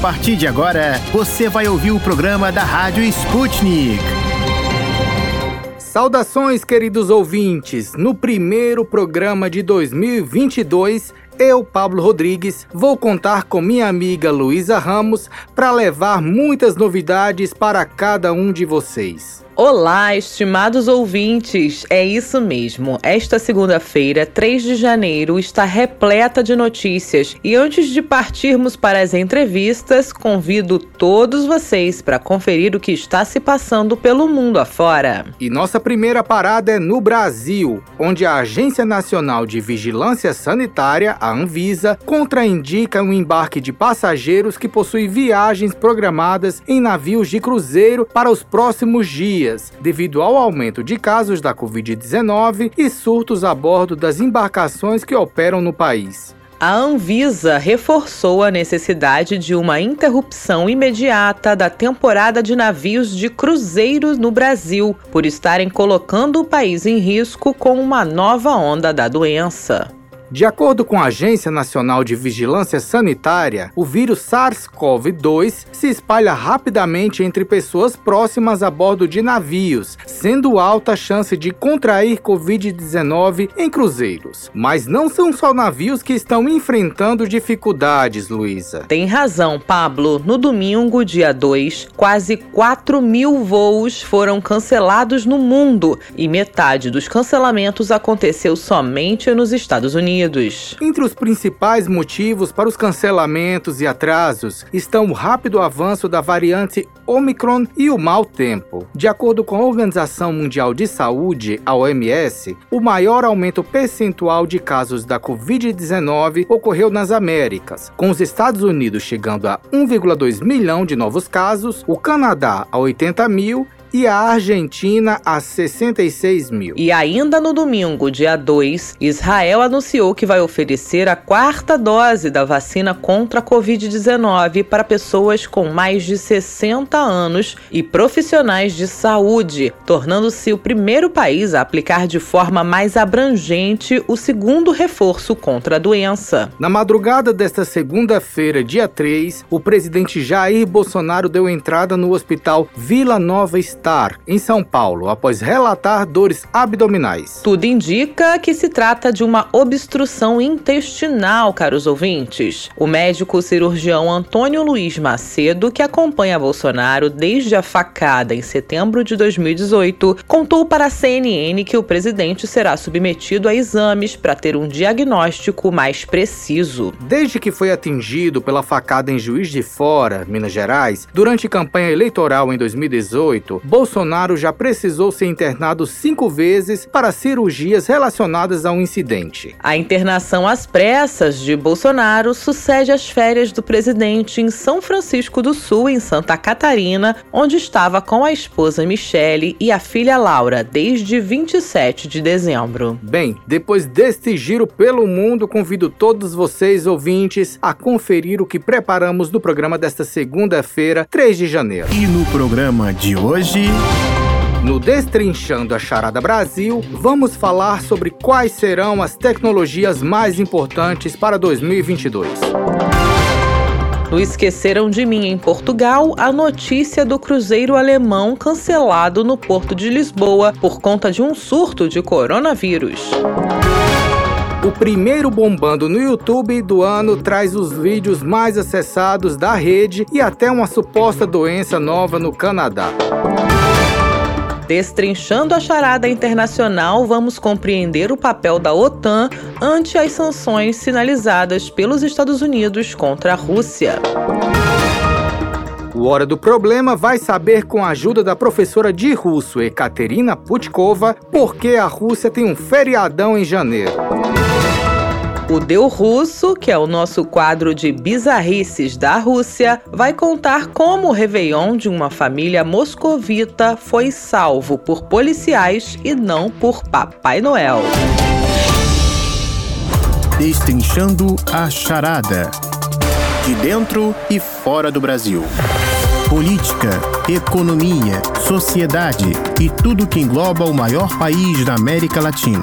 partir de agora, você vai ouvir o programa da Rádio Sputnik. Saudações, queridos ouvintes! No primeiro programa de 2022, eu, Pablo Rodrigues, vou contar com minha amiga Luísa Ramos para levar muitas novidades para cada um de vocês. Olá, estimados ouvintes! É isso mesmo. Esta segunda-feira, 3 de janeiro, está repleta de notícias. E antes de partirmos para as entrevistas, convido todos vocês para conferir o que está se passando pelo mundo afora. E nossa primeira parada é no Brasil, onde a Agência Nacional de Vigilância Sanitária, a Anvisa, contraindica um embarque de passageiros que possui viagens programadas em navios de cruzeiro para os próximos dias dias, devido ao aumento de casos da Covid-19 e surtos a bordo das embarcações que operam no país. A Anvisa reforçou a necessidade de uma interrupção imediata da temporada de navios de cruzeiros no Brasil, por estarem colocando o país em risco com uma nova onda da doença. De acordo com a Agência Nacional de Vigilância Sanitária, o vírus SARS-CoV-2 se espalha rapidamente entre pessoas próximas a bordo de navios, sendo alta a chance de contrair Covid-19 em cruzeiros. Mas não são só navios que estão enfrentando dificuldades, Luísa. Tem razão, Pablo. No domingo, dia 2, quase 4 mil voos foram cancelados no mundo e metade dos cancelamentos aconteceu somente nos Estados Unidos. Unidos. Entre os principais motivos para os cancelamentos e atrasos estão o rápido avanço da variante Omicron e o mau tempo. De acordo com a Organização Mundial de Saúde, a OMS, o maior aumento percentual de casos da Covid-19 ocorreu nas Américas, com os Estados Unidos chegando a 1,2 milhão de novos casos, o Canadá a 80 mil e a Argentina a 66 mil. E ainda no domingo, dia 2, Israel anunciou que vai oferecer a quarta dose da vacina contra a Covid-19 para pessoas com mais de 60 anos e profissionais de saúde, tornando-se o primeiro país a aplicar de forma mais abrangente o segundo reforço contra a doença. Na madrugada desta segunda-feira, dia 3, o presidente Jair Bolsonaro deu entrada no hospital Vila Nova em São Paulo após relatar dores abdominais. Tudo indica que se trata de uma obstrução intestinal, caros ouvintes. O médico cirurgião Antônio Luiz Macedo, que acompanha Bolsonaro desde a facada em setembro de 2018, contou para a CNN que o presidente será submetido a exames para ter um diagnóstico mais preciso. Desde que foi atingido pela facada em Juiz de Fora, Minas Gerais, durante campanha eleitoral em 2018, Bolsonaro já precisou ser internado cinco vezes para cirurgias relacionadas ao incidente. A internação às pressas de Bolsonaro sucede às férias do presidente em São Francisco do Sul, em Santa Catarina, onde estava com a esposa Michele e a filha Laura desde 27 de dezembro. Bem, depois deste giro pelo mundo, convido todos vocês, ouvintes, a conferir o que preparamos no programa desta segunda-feira, 3 de janeiro. E no programa de hoje, no Destrinchando a Charada Brasil, vamos falar sobre quais serão as tecnologias mais importantes para 2022. No Esqueceram de Mim em Portugal, a notícia do cruzeiro alemão cancelado no porto de Lisboa por conta de um surto de coronavírus. O primeiro bombando no YouTube do ano traz os vídeos mais acessados da rede e até uma suposta doença nova no Canadá. Destrinchando a charada internacional, vamos compreender o papel da OTAN ante as sanções sinalizadas pelos Estados Unidos contra a Rússia. O Hora do Problema vai saber com a ajuda da professora de russo Ekaterina Putkova por que a Rússia tem um feriadão em janeiro. O Deu Russo, que é o nosso quadro de bizarrices da Rússia, vai contar como o Réveillon de uma família moscovita foi salvo por policiais e não por Papai Noel. Destrinchando a charada. De dentro e fora do Brasil. Política, economia, sociedade e tudo que engloba o maior país da América Latina.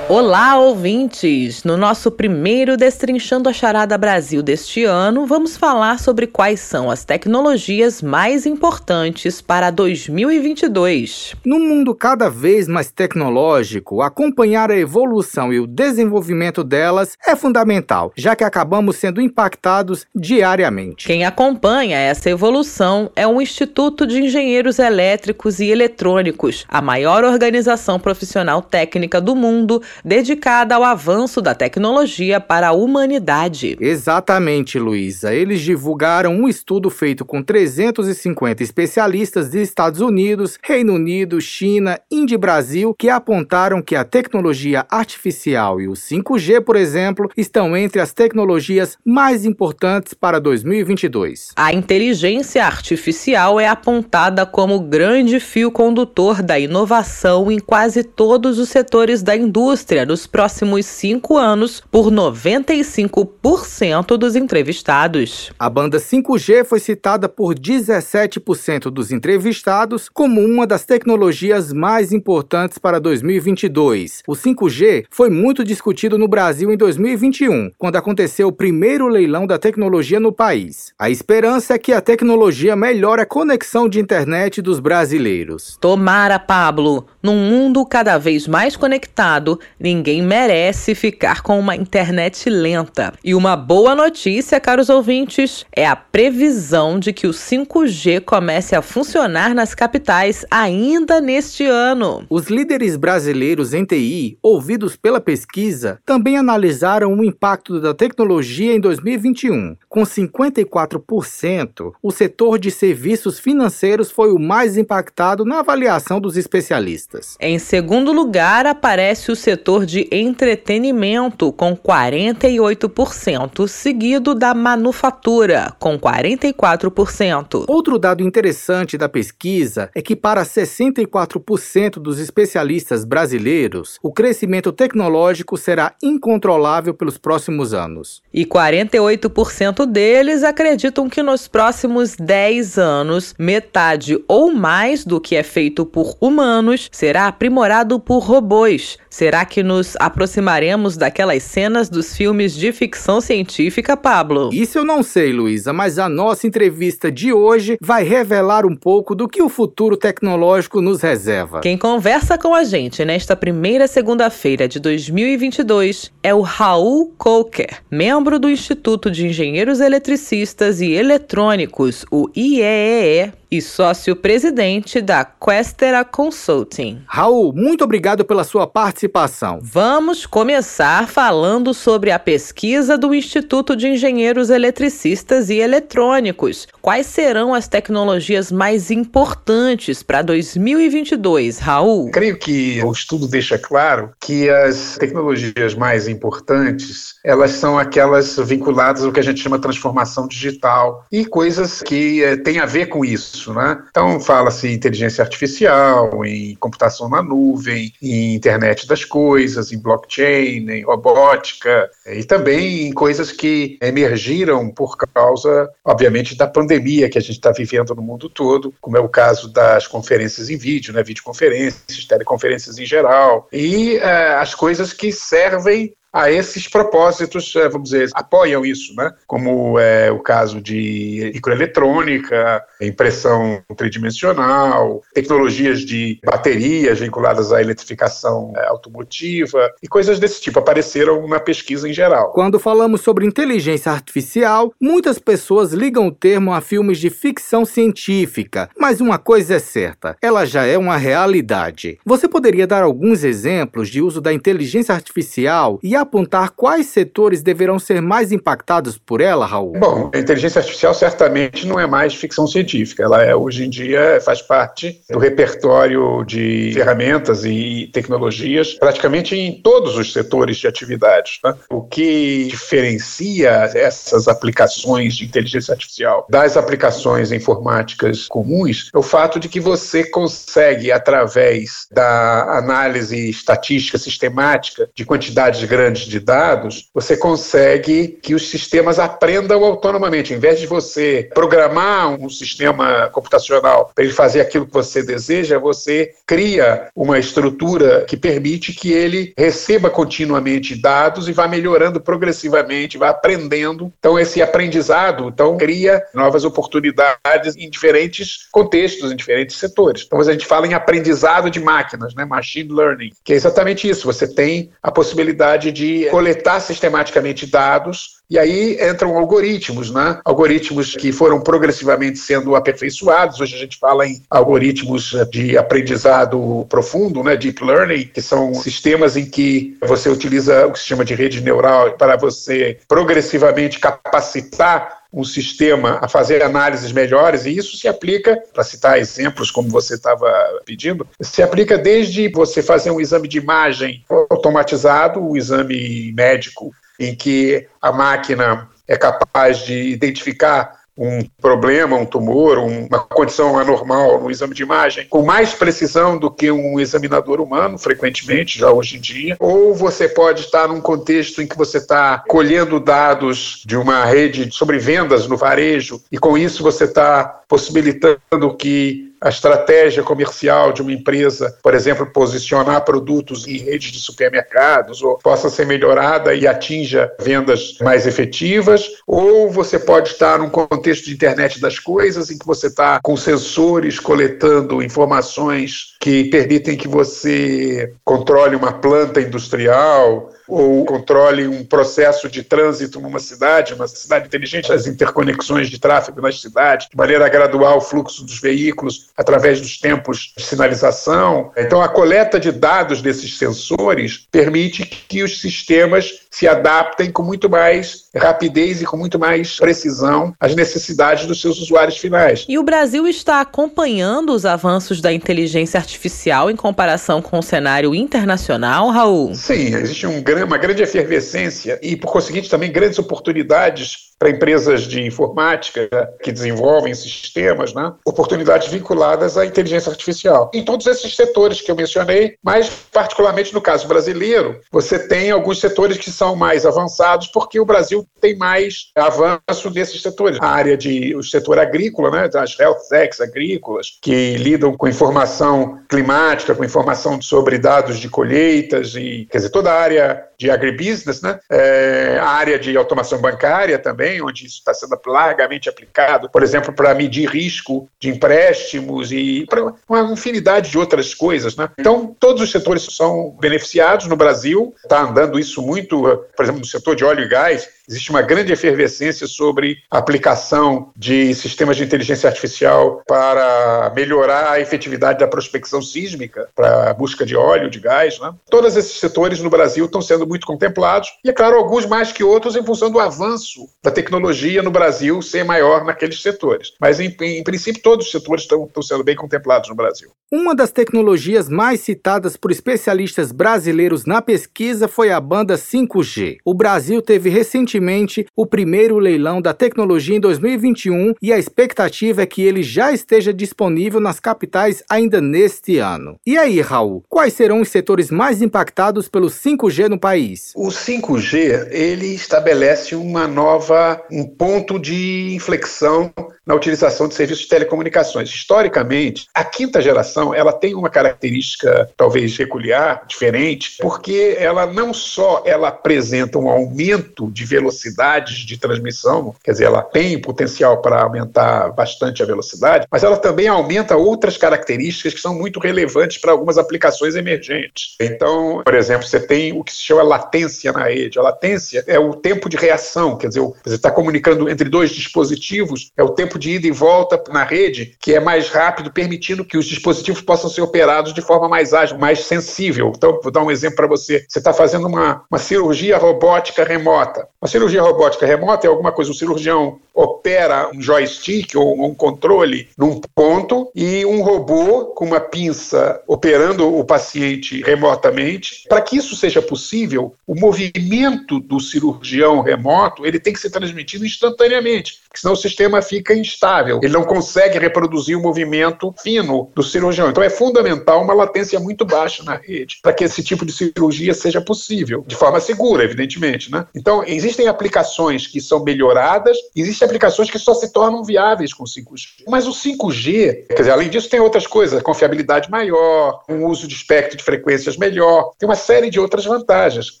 Olá, ouvintes! No nosso primeiro Destrinchando a Charada Brasil deste ano, vamos falar sobre quais são as tecnologias mais importantes para 2022. No mundo cada vez mais tecnológico, acompanhar a evolução e o desenvolvimento delas é fundamental, já que acabamos sendo impactados diariamente. Quem acompanha essa evolução é o Instituto de Engenheiros Elétricos e Eletrônicos, a maior organização profissional técnica do mundo dedicada ao avanço da tecnologia para a humanidade. Exatamente, Luísa. Eles divulgaram um estudo feito com 350 especialistas de Estados Unidos, Reino Unido, China, Índia e Brasil que apontaram que a tecnologia artificial e o 5G, por exemplo, estão entre as tecnologias mais importantes para 2022. A inteligência artificial é apontada como grande fio condutor da inovação em quase todos os setores da indústria indústria nos próximos cinco anos por 95% dos entrevistados. A banda 5G foi citada por 17% dos entrevistados como uma das tecnologias mais importantes para 2022. O 5G foi muito discutido no Brasil em 2021, quando aconteceu o primeiro leilão da tecnologia no país. A esperança é que a tecnologia melhore a conexão de internet dos brasileiros. Tomara, Pablo, num mundo cada vez mais conectado, Ninguém merece ficar com uma internet lenta. E uma boa notícia, caros ouvintes, é a previsão de que o 5G comece a funcionar nas capitais ainda neste ano. Os líderes brasileiros em TI, ouvidos pela pesquisa, também analisaram o impacto da tecnologia em 2021. Com 54%, o setor de serviços financeiros foi o mais impactado na avaliação dos especialistas. Em segundo lugar, aparece o setor setor de entretenimento, com 48%, seguido da manufatura, com 44%. Outro dado interessante da pesquisa é que, para 64% dos especialistas brasileiros, o crescimento tecnológico será incontrolável pelos próximos anos. E 48% deles acreditam que nos próximos 10 anos, metade ou mais do que é feito por humanos será aprimorado por robôs. Será que nos aproximaremos daquelas cenas dos filmes de ficção científica, Pablo? Isso eu não sei, Luísa, mas a nossa entrevista de hoje vai revelar um pouco do que o futuro tecnológico nos reserva. Quem conversa com a gente nesta primeira segunda-feira de 2022 é o Raul Coker, membro do Instituto de Engenheiros Eletricistas e Eletrônicos, o IEEE e sócio-presidente da Questera Consulting. Raul, muito obrigado pela sua participação. Vamos começar falando sobre a pesquisa do Instituto de Engenheiros Eletricistas e Eletrônicos. Quais serão as tecnologias mais importantes para 2022, Raul? Creio que o estudo deixa claro que as tecnologias mais importantes, elas são aquelas vinculadas ao que a gente chama transformação digital e coisas que é, têm a ver com isso isso, né? Então fala-se em inteligência artificial, em computação na nuvem, em internet das coisas, em blockchain, em robótica e também em coisas que emergiram por causa, obviamente, da pandemia que a gente está vivendo no mundo todo, como é o caso das conferências em vídeo, né? Videoconferências, teleconferências em geral e uh, as coisas que servem a esses propósitos, eh, vamos dizer, apoiam isso, né? como é o caso de microeletrônica, impressão tridimensional, tecnologias de baterias vinculadas à eletrificação eh, automotiva e coisas desse tipo apareceram na pesquisa em geral. Quando falamos sobre inteligência artificial, muitas pessoas ligam o termo a filmes de ficção científica, mas uma coisa é certa, ela já é uma realidade. Você poderia dar alguns exemplos de uso da inteligência artificial e a apontar quais setores deverão ser mais impactados por ela, Raul? Bom, a inteligência artificial certamente não é mais ficção científica. Ela é, hoje em dia faz parte do repertório de ferramentas e tecnologias praticamente em todos os setores de atividades. Né? O que diferencia essas aplicações de inteligência artificial das aplicações informáticas comuns é o fato de que você consegue, através da análise estatística sistemática de quantidades grandes grandes de dados, você consegue que os sistemas aprendam autonomamente. Em vez de você programar um sistema computacional para ele fazer aquilo que você deseja, você cria uma estrutura que permite que ele receba continuamente dados e vá melhorando progressivamente, vá aprendendo. Então, esse aprendizado então, cria novas oportunidades em diferentes contextos, em diferentes setores. Então, a gente fala em aprendizado de máquinas, né? machine learning, que é exatamente isso. Você tem a possibilidade de coletar sistematicamente dados e aí entram algoritmos, né? Algoritmos que foram progressivamente sendo aperfeiçoados. Hoje a gente fala em algoritmos de aprendizado profundo, né? Deep learning, que são sistemas em que você utiliza o chama de rede neural para você progressivamente capacitar um sistema a fazer análises melhores, e isso se aplica, para citar exemplos como você estava pedindo, se aplica desde você fazer um exame de imagem automatizado, o um exame médico em que a máquina é capaz de identificar um problema, um tumor, uma condição anormal no exame de imagem, com mais precisão do que um examinador humano, frequentemente, já hoje em dia, ou você pode estar num contexto em que você está colhendo dados de uma rede sobre vendas no varejo, e com isso você está possibilitando que a estratégia comercial de uma empresa, por exemplo, posicionar produtos em redes de supermercados, ou possa ser melhorada e atinja vendas mais efetivas, ou você pode estar num contexto de internet das coisas, em que você está com sensores coletando informações que permitem que você controle uma planta industrial, ou controle um processo de trânsito numa cidade, uma cidade inteligente, as interconexões de tráfego nas cidades, de maneira a graduar o fluxo dos veículos através dos tempos de sinalização. Então, a coleta de dados desses sensores permite que os sistemas se adaptem com muito mais rapidez e com muito mais precisão às necessidades dos seus usuários finais. E o Brasil está acompanhando os avanços da inteligência artificial em comparação com o cenário internacional, Raul? Sim, existe um uma grande efervescência e, por conseguinte, também grandes oportunidades para empresas de informática que desenvolvem sistemas, né? oportunidades vinculadas à inteligência artificial. Em todos esses setores que eu mencionei, mas particularmente no caso brasileiro, você tem alguns setores que são mais avançados porque o Brasil tem mais avanço nesses setores. A área de o setor agrícola, né? as health techs agrícolas, que lidam com informação climática, com informação sobre dados de colheitas e, quer dizer, toda a área de agribusiness, né? É, a área de automação bancária também, onde isso está sendo largamente aplicado, por exemplo, para medir risco de empréstimos e para uma infinidade de outras coisas. Né? Então, todos os setores são beneficiados no Brasil, está andando isso muito, por exemplo, no setor de óleo e gás, Existe uma grande efervescência sobre a aplicação de sistemas de inteligência artificial para melhorar a efetividade da prospecção sísmica, para a busca de óleo, de gás. Né? Todos esses setores no Brasil estão sendo muito contemplados, e, é claro, alguns mais que outros em função do avanço da tecnologia no Brasil ser maior naqueles setores. Mas, em, em princípio, todos os setores estão, estão sendo bem contemplados no Brasil. Uma das tecnologias mais citadas por especialistas brasileiros na pesquisa foi a banda 5G. O Brasil teve recentemente recentemente o primeiro leilão da tecnologia em 2021 e a expectativa é que ele já esteja disponível nas capitais ainda neste ano. E aí, Raul, quais serão os setores mais impactados pelo 5G no país? O 5G, ele estabelece uma nova um ponto de inflexão na utilização de serviços de telecomunicações. Historicamente, a quinta geração, ela tem uma característica talvez peculiar, diferente, porque ela não só ela apresenta um aumento de velocidade velocidades de transmissão, quer dizer, ela tem potencial para aumentar bastante a velocidade, mas ela também aumenta outras características que são muito relevantes para algumas aplicações emergentes. Então, por exemplo, você tem o que se chama latência na rede. A latência é o tempo de reação, quer dizer, você está comunicando entre dois dispositivos, é o tempo de ida e volta na rede que é mais rápido, permitindo que os dispositivos possam ser operados de forma mais ágil, mais sensível. Então, vou dar um exemplo para você. Você está fazendo uma, uma cirurgia robótica remota. Uma cirurgia robótica remota é alguma coisa, o cirurgião opera um joystick ou um controle num ponto e um robô com uma pinça operando o paciente remotamente. Para que isso seja possível, o movimento do cirurgião remoto ele tem que ser transmitido instantaneamente. Senão o sistema fica instável. Ele não consegue reproduzir o movimento fino do cirurgião. Então é fundamental uma latência muito baixa na rede para que esse tipo de cirurgia seja possível, de forma segura, evidentemente. Né? Então existem aplicações que são melhoradas, existem aplicações que só se tornam viáveis com 5G. Mas o 5G, quer dizer, além disso, tem outras coisas, confiabilidade maior, um uso de espectro de frequências melhor, tem uma série de outras vantagens,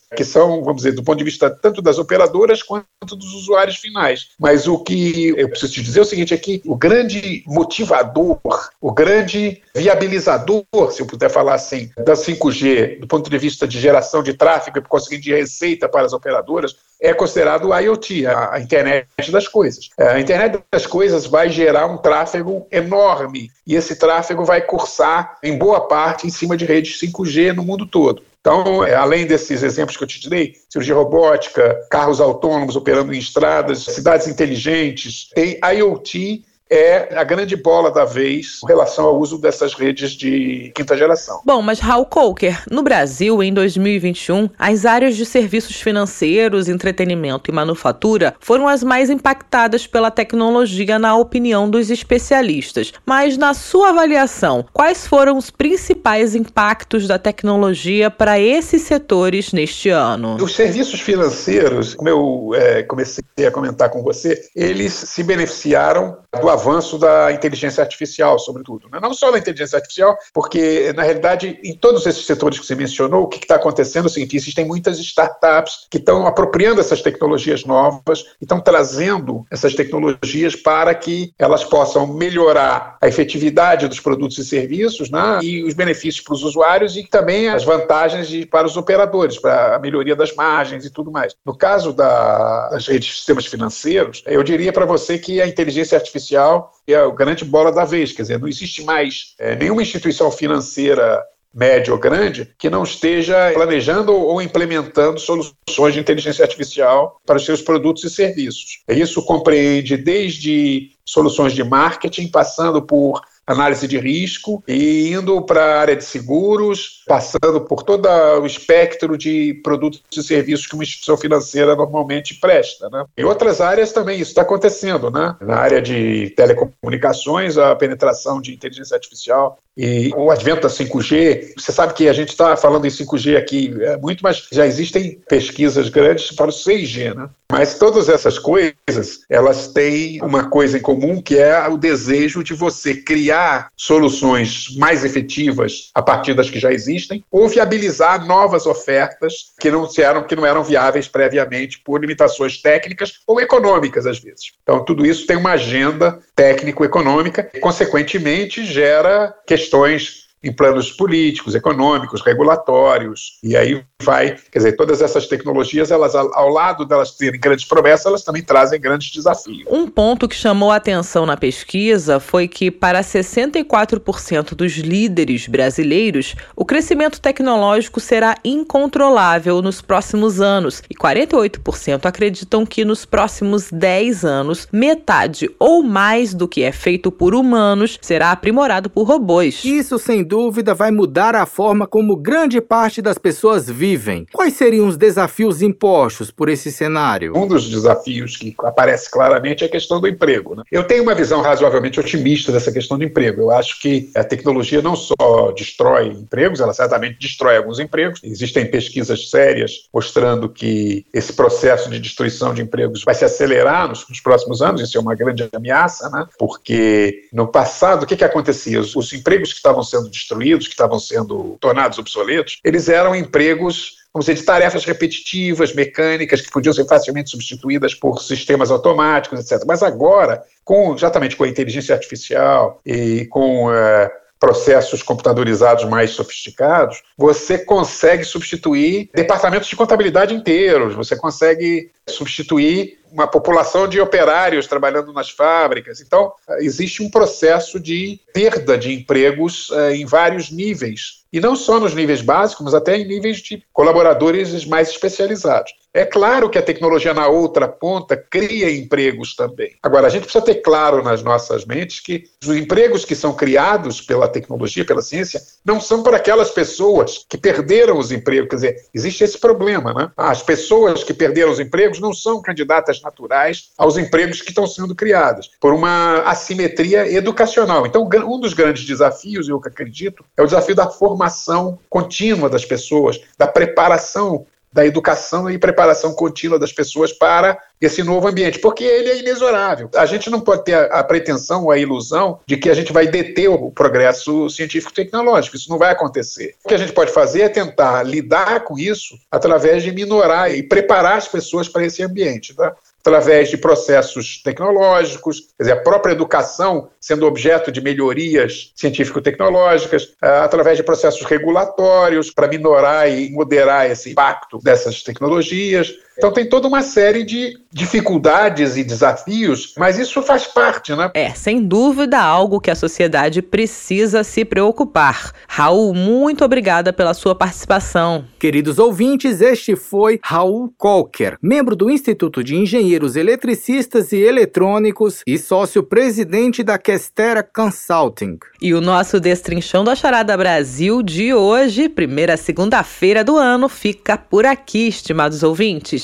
que são, vamos dizer, do ponto de vista tanto das operadoras quanto dos usuários finais. Mas o que eu preciso te dizer o seguinte: é que o grande motivador, o grande viabilizador, se eu puder falar assim, da 5G, do ponto de vista de geração de tráfego e, por conseguinte, de receita para as operadoras, é considerado o IoT, a, internet das coisas. É, a internet das coisas vai gerar um tráfego enorme e esse tráfego vai cursar, em boa parte, em cima de redes 5G no mundo todo. Então, é, além desses exemplos que eu te dei, cirurgia robótica, carros autônomos operando em estradas, cidades inteligentes, tem IoT é a grande bola da vez em relação ao uso dessas redes de quinta geração. Bom, mas Raul Coker, no Brasil, em 2021, as áreas de serviços financeiros, entretenimento e manufatura foram as mais impactadas pela tecnologia, na opinião dos especialistas. Mas, na sua avaliação, quais foram os principais impactos da tecnologia para esses setores neste ano? Os serviços financeiros, como eu é, comecei a comentar com você, eles se beneficiaram do avanço da inteligência artificial, sobretudo. Né? Não só da inteligência artificial, porque, na realidade, em todos esses setores que você mencionou, o que está acontecendo é o seguinte: existem muitas startups que estão apropriando essas tecnologias novas e estão trazendo essas tecnologias para que elas possam melhorar a efetividade dos produtos e serviços né? e os benefícios para os usuários e também as vantagens de, para os operadores, para a melhoria das margens e tudo mais. No caso da, das redes de sistemas financeiros, eu diria para você que a inteligência artificial é a grande bola da vez. Quer dizer, não existe mais é, nenhuma instituição financeira média ou grande que não esteja planejando ou implementando soluções de inteligência artificial para os seus produtos e serviços. Isso compreende desde soluções de marketing, passando por análise de risco e indo para a área de seguros, passando por todo o espectro de produtos e serviços que uma instituição financeira normalmente presta. Né? Em outras áreas também isso está acontecendo. Né? Na área de telecomunicações, a penetração de inteligência artificial e o advento da 5G, você sabe que a gente está falando em 5G aqui é, muito, mas já existem pesquisas grandes para o 6G, né? Mas todas essas coisas, elas têm uma coisa em comum, que é o desejo de você criar soluções mais efetivas a partir das que já existem, ou viabilizar novas ofertas que não eram, que não eram viáveis previamente por limitações técnicas ou econômicas, às vezes. Então, tudo isso tem uma agenda técnico-econômica, e, consequentemente, gera questões em planos políticos, econômicos, regulatórios, e aí vai, quer dizer, todas essas tecnologias, elas ao lado delas terem grandes promessas, elas também trazem grandes desafios. Um ponto que chamou a atenção na pesquisa foi que para 64% dos líderes brasileiros, o crescimento tecnológico será incontrolável nos próximos anos, e 48% acreditam que nos próximos 10 anos, metade ou mais do que é feito por humanos será aprimorado por robôs. Isso sem dúvida dúvida, vai mudar a forma como grande parte das pessoas vivem. Quais seriam os desafios impostos por esse cenário? Um dos desafios que aparece claramente é a questão do emprego. Né? Eu tenho uma visão razoavelmente otimista dessa questão do emprego. Eu acho que a tecnologia não só destrói empregos, ela certamente destrói alguns empregos. Existem pesquisas sérias mostrando que esse processo de destruição de empregos vai se acelerar nos, nos próximos anos. Isso é uma grande ameaça, né? porque no passado, o que, que acontecia? Os, os empregos que estavam sendo destruídos destruídos, que estavam sendo tornados obsoletos, eles eram empregos vamos dizer, de tarefas repetitivas, mecânicas, que podiam ser facilmente substituídas por sistemas automáticos, etc. Mas agora, com, exatamente com a inteligência artificial e com uh, processos computadorizados mais sofisticados, você consegue substituir departamentos de contabilidade inteiros, você consegue substituir uma população de operários trabalhando nas fábricas. Então, existe um processo de perda de empregos eh, em vários níveis. E não só nos níveis básicos, mas até em níveis de colaboradores mais especializados. É claro que a tecnologia na outra ponta cria empregos também. Agora, a gente precisa ter claro nas nossas mentes que os empregos que são criados pela tecnologia, pela ciência, não são para aquelas pessoas que perderam os empregos. Quer dizer, existe esse problema, né? As pessoas que perderam os empregos não são candidatas naturais aos empregos que estão sendo criados, por uma assimetria educacional. Então, um dos grandes desafios, eu acredito, é o desafio da formação contínua das pessoas, da preparação da educação e preparação contínua das pessoas para esse novo ambiente, porque ele é inexorável. A gente não pode ter a, pretensão ou a ilusão de que a gente vai deter o progresso científico-tecnológico. Isso não vai acontecer. O que a gente pode fazer é tentar lidar com isso através de minorar e preparar as pessoas para esse ambiente. Tá? Através de processos tecnológicos, quer dizer, a própria educação sendo objeto de melhorias científico-tecnológicas, eh, através de processos regulatórios para minorar e moderar esse impacto dessas tecnologias, então tem toda uma série de dificuldades e desafios, mas isso faz parte, né? É, sem dúvida, algo que a sociedade precisa se preocupar. Raul, muito obrigada pela sua participação. Queridos ouvintes, este foi Raul Colker, membro do Instituto de Engenheiros Eletricistas e Eletrônicos e sócio-presidente da Questera Consulting. E o nosso Destrinchão da Charada Brasil de hoje, primeira segunda-feira do ano, fica por aqui, estimados ouvintes.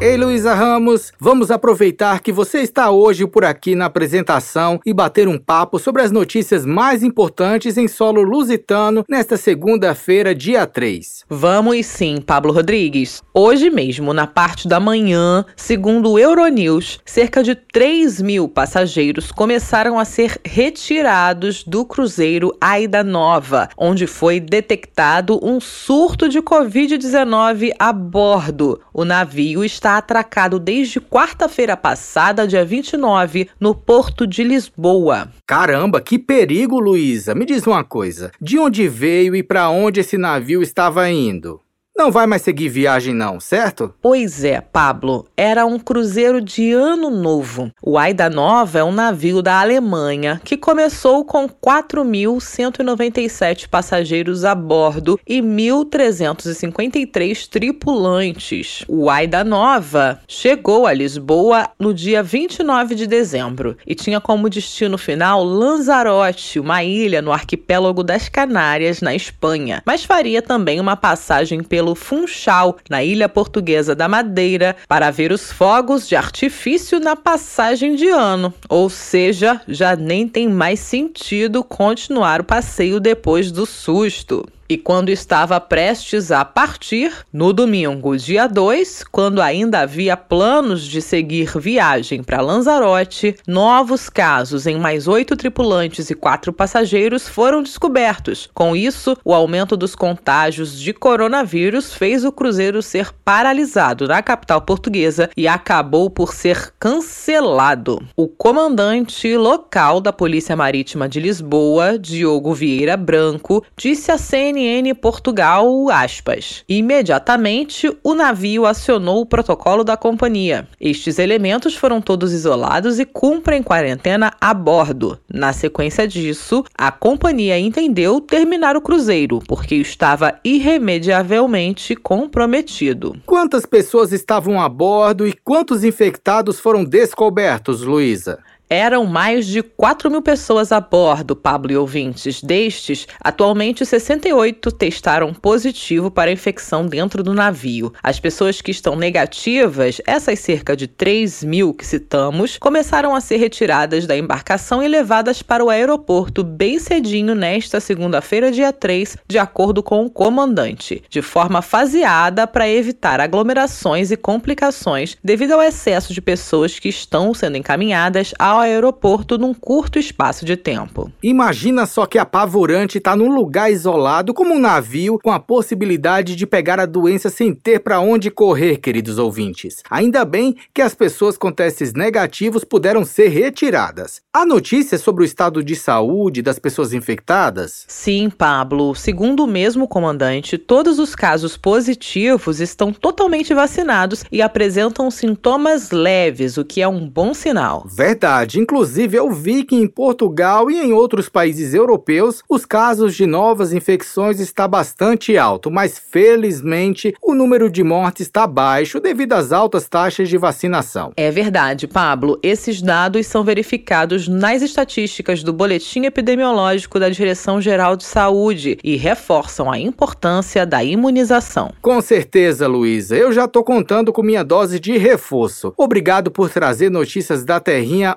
Ei, Luísa Ramos, vamos aproveitar que você está hoje por aqui na apresentação e bater um papo sobre as notícias mais importantes em solo lusitano nesta segunda-feira, dia 3. Vamos sim, Pablo Rodrigues. Hoje mesmo, na parte da manhã, segundo o Euronews, cerca de 3 mil passageiros começaram a ser retirados do cruzeiro Aida Nova, onde foi detectado um surto de Covid-19 a bordo. O navio está está atracado desde quarta-feira passada, dia 29, no porto de Lisboa. Caramba, que perigo, Luísa! Me diz uma coisa: de onde veio e para onde esse navio estava indo? Não vai mais seguir viagem, não, certo? Pois é, Pablo. Era um cruzeiro de ano novo. O Aida Nova é um navio da Alemanha que começou com 4.197 passageiros a bordo e 1.353 tripulantes. O Aida Nova chegou a Lisboa no dia 29 de dezembro e tinha como destino final Lanzarote, uma ilha no arquipélago das Canárias, na Espanha, mas faria também uma passagem pelo pelo Funchal, na ilha portuguesa da Madeira, para ver os fogos de artifício na passagem de ano. Ou seja, já nem tem mais sentido continuar o passeio depois do susto. E quando estava prestes a partir, no domingo, dia 2, quando ainda havia planos de seguir viagem para Lanzarote, novos casos em mais oito tripulantes e quatro passageiros foram descobertos. Com isso, o aumento dos contágios de coronavírus fez o cruzeiro ser paralisado na capital portuguesa e acabou por ser cancelado. O comandante local da Polícia Marítima de Lisboa, Diogo Vieira Branco, disse à CNN CNN Portugal, aspas. Imediatamente, o navio acionou o protocolo da companhia. Estes elementos foram todos isolados e cumprem quarentena a bordo. Na sequência disso, a companhia entendeu terminar o cruzeiro, porque estava irremediavelmente comprometido. Quantas pessoas estavam a bordo e quantos infectados foram descobertos, Luísa? Eram mais de 4 mil pessoas a bordo, Pablo e ouvintes. Destes, atualmente 68 testaram positivo para a infecção dentro do navio. As pessoas que estão negativas, essas cerca de 3 mil que citamos, começaram a ser retiradas da embarcação e levadas para o aeroporto bem cedinho nesta segunda-feira, dia 3, de acordo com o comandante, de forma faseada para evitar aglomerações e complicações devido ao excesso de pessoas que estão sendo encaminhadas ao ao aeroporto num curto espaço de tempo. Imagina só que apavorante estar tá num lugar isolado como um navio com a possibilidade de pegar a doença sem ter para onde correr, queridos ouvintes. Ainda bem que as pessoas com testes negativos puderam ser retiradas. Há notícias sobre o estado de saúde das pessoas infectadas? Sim, Pablo. Segundo o mesmo comandante, todos os casos positivos estão totalmente vacinados e apresentam sintomas leves, o que é um bom sinal. Verdade Inclusive, eu vi que em Portugal e em outros países europeus, os casos de novas infecções está bastante alto, mas felizmente o número de mortes está baixo devido às altas taxas de vacinação. É verdade, Pablo. Esses dados são verificados nas estatísticas do Boletim Epidemiológico da Direção-Geral de Saúde e reforçam a importância da imunização. Com certeza, Luísa. Eu já tô contando com minha dose de reforço. Obrigado por trazer notícias da Terrinha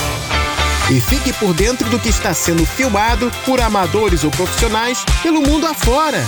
E fique por dentro do que está sendo filmado por amadores ou profissionais pelo mundo afora.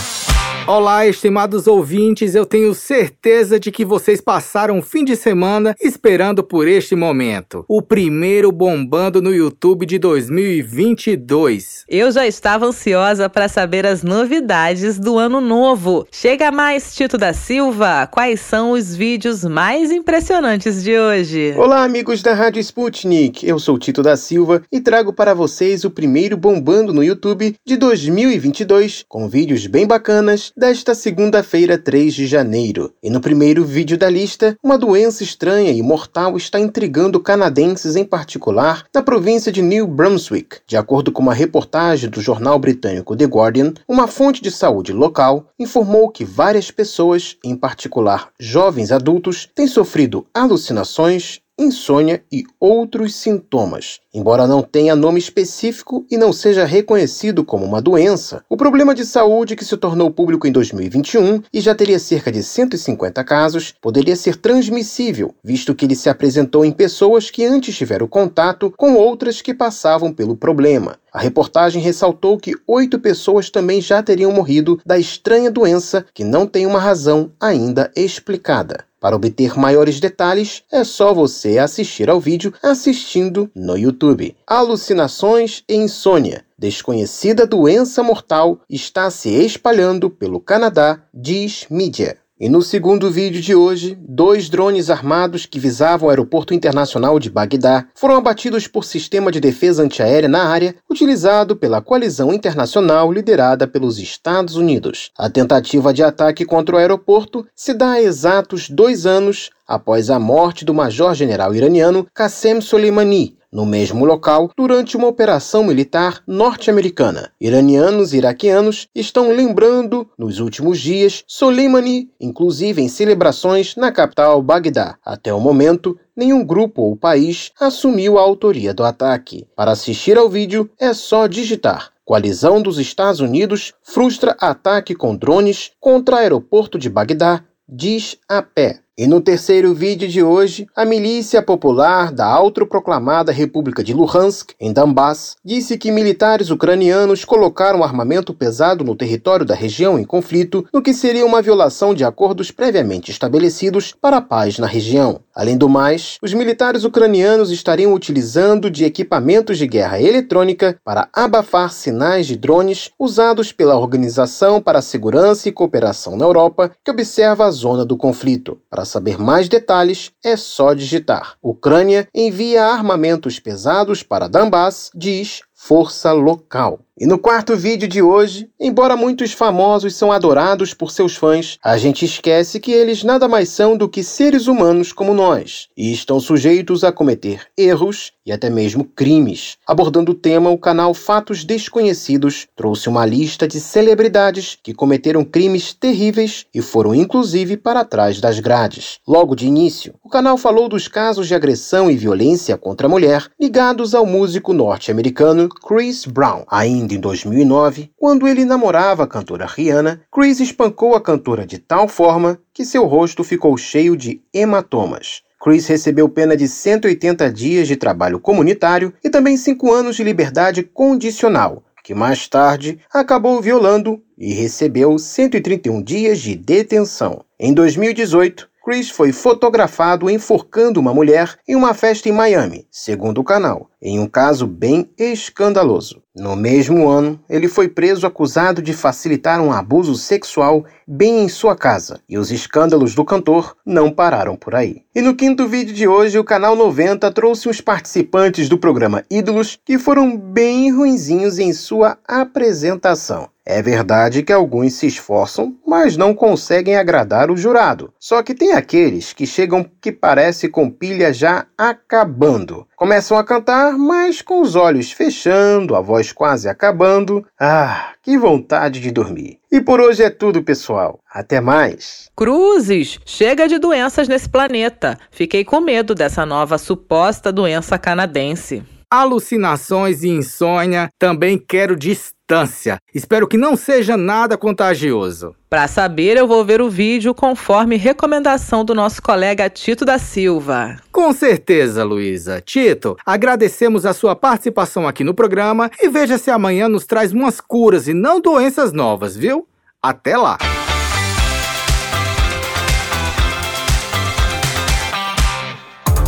Olá, estimados ouvintes, eu tenho certeza de que vocês passaram um fim de semana esperando por este momento. O primeiro bombando no YouTube de 2022. Eu já estava ansiosa para saber as novidades do ano novo. Chega mais, Tito da Silva. Quais são os vídeos mais impressionantes de hoje? Olá, amigos da Rádio Sputnik. Eu sou Tito da Silva e trago para vocês o primeiro bombando no YouTube de 2022, com vídeos bem bacanas desta segunda-feira, 3 de janeiro. E no primeiro vídeo da lista, uma doença estranha e mortal está intrigando canadenses, em particular na província de New Brunswick. De acordo com uma reportagem do jornal britânico The Guardian, uma fonte de saúde local informou que várias pessoas, em particular jovens adultos, têm sofrido alucinações, insônia e outros sintomas. Embora não tenha nome específico e não seja reconhecido como uma doença, o problema de saúde que se tornou público em 2021 e já teria cerca de 150 casos poderia ser transmissível, visto que ele se apresentou em pessoas que antes tiveram contato com outras que passavam pelo problema. A reportagem ressaltou que oito pessoas também já teriam morrido da estranha doença que não tem uma razão ainda explicada. Para obter maiores detalhes, é só você assistir ao vídeo assistindo no YouTube. Alucinações e insônia. Desconhecida doença mortal está se espalhando pelo Canadá, diz mídia. E no segundo vídeo de hoje, dois drones armados que visavam o aeroporto internacional de Bagdá foram abatidos por sistema de defesa antiaérea na área utilizado pela coalizão internacional liderada pelos Estados Unidos. A tentativa de ataque contra o aeroporto se dá há exatos dois anos após a morte do major-general iraniano Qassem Soleimani, no mesmo local durante uma operação militar norte-americana. Iranianos e iraquianos estão lembrando, nos últimos dias, Soleimani, inclusive em celebrações na capital Bagdá. Até o momento, nenhum grupo ou país assumiu a autoria do ataque. Para assistir ao vídeo, é só digitar Coalizão dos Estados Unidos frustra ataque com drones contra aeroporto de Bagdá, diz a pé. E no terceiro vídeo de hoje, a milícia popular da autoproclamada República de Luhansk, em Donbass, disse que militares ucranianos colocaram armamento pesado no território da região em conflito, no que seria uma violação de acordos previamente estabelecidos para a paz na região. Além do mais, os militares ucranianos estariam utilizando de equipamentos de guerra eletrônica para abafar sinais de drones usados pela Organização para a Segurança e Cooperação na Europa, que observa a zona do conflito. Para para saber mais detalhes, é só digitar. Ucrânia envia armamentos pesados para Donbass, diz força local. E no quarto vídeo de hoje, embora muitos famosos são adorados por seus fãs, a gente esquece que eles nada mais são do que seres humanos como nós e estão sujeitos a cometer erros e até mesmo crimes. Abordando o tema, o canal Fatos Desconhecidos trouxe uma lista de celebridades que cometeram crimes terríveis e foram inclusive para trás das grades. Logo de início, o canal falou dos casos de agressão e violência contra a mulher ligados ao músico norte-americano Chris Brown. Ainda em 2009, quando ele namorava a cantora Rihanna, Chris espancou a cantora de tal forma que seu rosto ficou cheio de hematomas. Chris recebeu pena de 180 dias de trabalho comunitário e também 5 anos de liberdade condicional, que mais tarde acabou violando e recebeu 131 dias de detenção. Em 2018, Chris foi fotografado enforcando uma mulher em uma festa em Miami, segundo o canal, em um caso bem escandaloso. No mesmo ano, ele foi preso acusado de facilitar um abuso sexual bem em sua casa, e os escândalos do cantor não pararam por aí. E no quinto vídeo de hoje, o canal 90 trouxe os participantes do programa Ídolos que foram bem ruinzinhos em sua apresentação. É verdade que alguns se esforçam, mas não conseguem agradar o jurado. Só que tem aqueles que chegam que parece com pilha já acabando. Começam a cantar, mas com os olhos fechando, a voz quase acabando. Ah, que vontade de dormir. E por hoje é tudo, pessoal. Até mais. Cruzes, chega de doenças nesse planeta. Fiquei com medo dessa nova suposta doença canadense alucinações e insônia, também quero distância. Espero que não seja nada contagioso. Para saber, eu vou ver o vídeo conforme recomendação do nosso colega Tito da Silva. Com certeza, Luísa. Tito, agradecemos a sua participação aqui no programa e veja se amanhã nos traz umas curas e não doenças novas, viu? Até lá!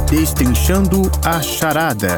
Destrinchando a charada.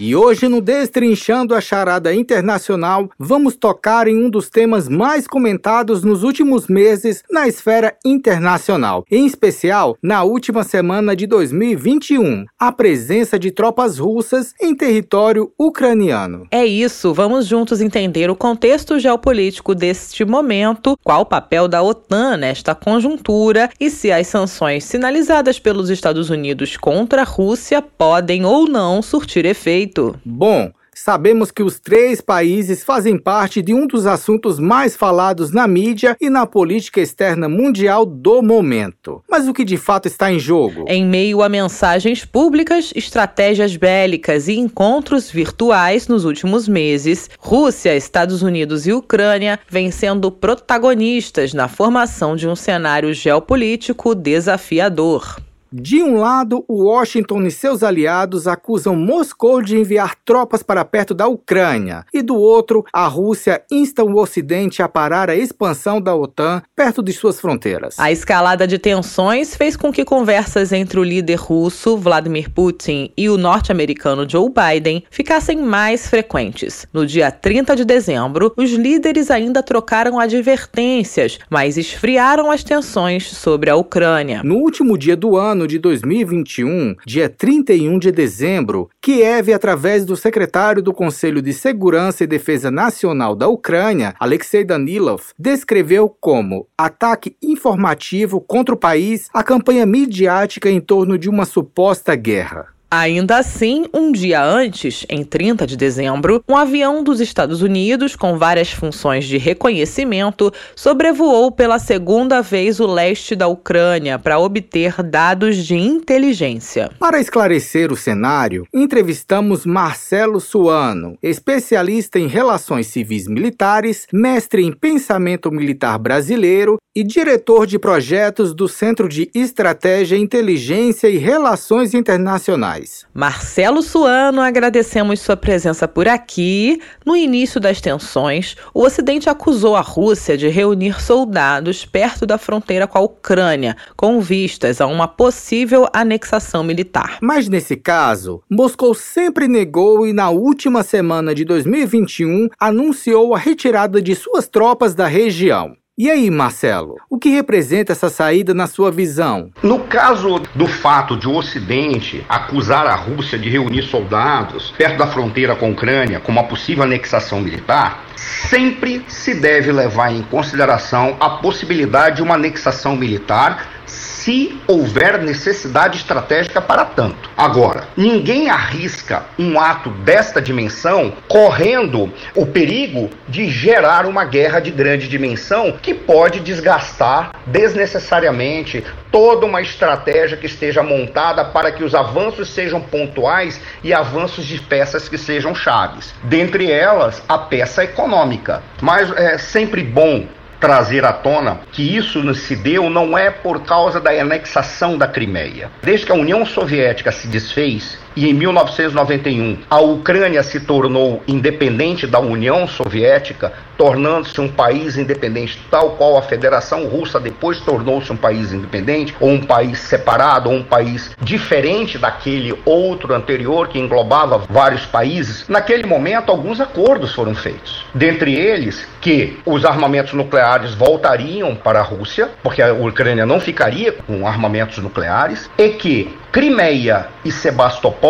E hoje, no Destrinchando a Charada Internacional, vamos tocar em um dos temas mais comentados nos últimos meses na esfera internacional, em especial na última semana de 2021, a presença de tropas russas em território ucraniano. É isso, vamos juntos entender o contexto geopolítico deste momento, qual o papel da OTAN nesta conjuntura e se as sanções sinalizadas pelos Estados Unidos contra a Rússia podem ou não surtir efeito Bom, Sabemos que os três países fazem parte de um dos assuntos mais falados na mídia e na política externa mundial do momento. Mas o que de fato está em jogo? Em meio a mensagens públicas, estratégias bélicas e encontros virtuais nos últimos meses, Rússia, Estados Unidos e Ucrânia vêm sendo protagonistas na formação de um cenário geopolítico desafiador. De um lado, Washington e seus aliados acusam Moscou de enviar tropas para perto da Ucrânia, e do outro, a Rússia insta o Ocidente a parar a expansão da OTAN perto de suas fronteiras. A escalada de tensões fez com que conversas entre o líder russo, Vladimir Putin, e o norte-americano Joe Biden ficassem mais frequentes. No dia 30 de dezembro, os líderes ainda trocaram advertências, mas esfriaram as tensões sobre a Ucrânia. No último dia do ano, ano de 2021, dia 31 de dezembro, Kiev, através do secretário do Conselho de Segurança e Defesa Nacional da Ucrânia, Alexei Danilov, descreveu como ataque informativo contra o país a campanha midiática em torno de uma suposta guerra. Ainda assim, um dia antes, em 30 de dezembro, um avião dos Estados Unidos, com várias funções de reconhecimento, sobrevoou pela segunda vez o leste da Ucrânia para obter dados de inteligência. Para esclarecer o cenário, entrevistamos Marcelo Suano, especialista em relações civis militares, mestre em pensamento militar brasileiro e diretor de projetos do Centro de Estratégia, Inteligência e Relações Internacionais. Marcelo Suano, agradecemos sua presença por aqui. No início das tensões, o Ocidente acusou a Rússia de reunir soldados perto da fronteira com a Ucrânia, com vistas a uma possível anexação militar. Mas nesse caso, Moscou sempre negou e na última semana de 2021 anunciou a retirada de suas tropas da região. E aí, Marcelo, o que representa essa saída na sua visão? No caso do fato de o Ocidente acusar a Rússia de reunir soldados perto da fronteira com a Ucrânia como uma possível anexação militar, sempre se deve levar em consideração a possibilidade de uma anexação militar se houver necessidade estratégica para tanto. Agora, ninguém arrisca um ato desta dimensão correndo o perigo de gerar uma guerra de grande dimensão que pode desgastar desnecessariamente toda uma estratégia que esteja montada para que os avanços sejam pontuais e avanços de peças que sejam chaves. Dentre elas, a peça econômica. Mas é sempre bom trazer à tona que isso se deu não é por causa da anexação da Crimeia. Desde que a União Soviética se desfez e em 1991 a Ucrânia se tornou independente da União Soviética, tornando-se um país independente, tal qual a Federação Russa depois tornou-se um país independente, ou um país separado, ou um país diferente daquele outro anterior que englobava vários países, naquele momento alguns acordos foram feitos. Dentre eles, que os armamentos nucleares voltariam para a Rússia, porque a Ucrânia não ficaria com armamentos nucleares, e que Crimeia e Sebastopol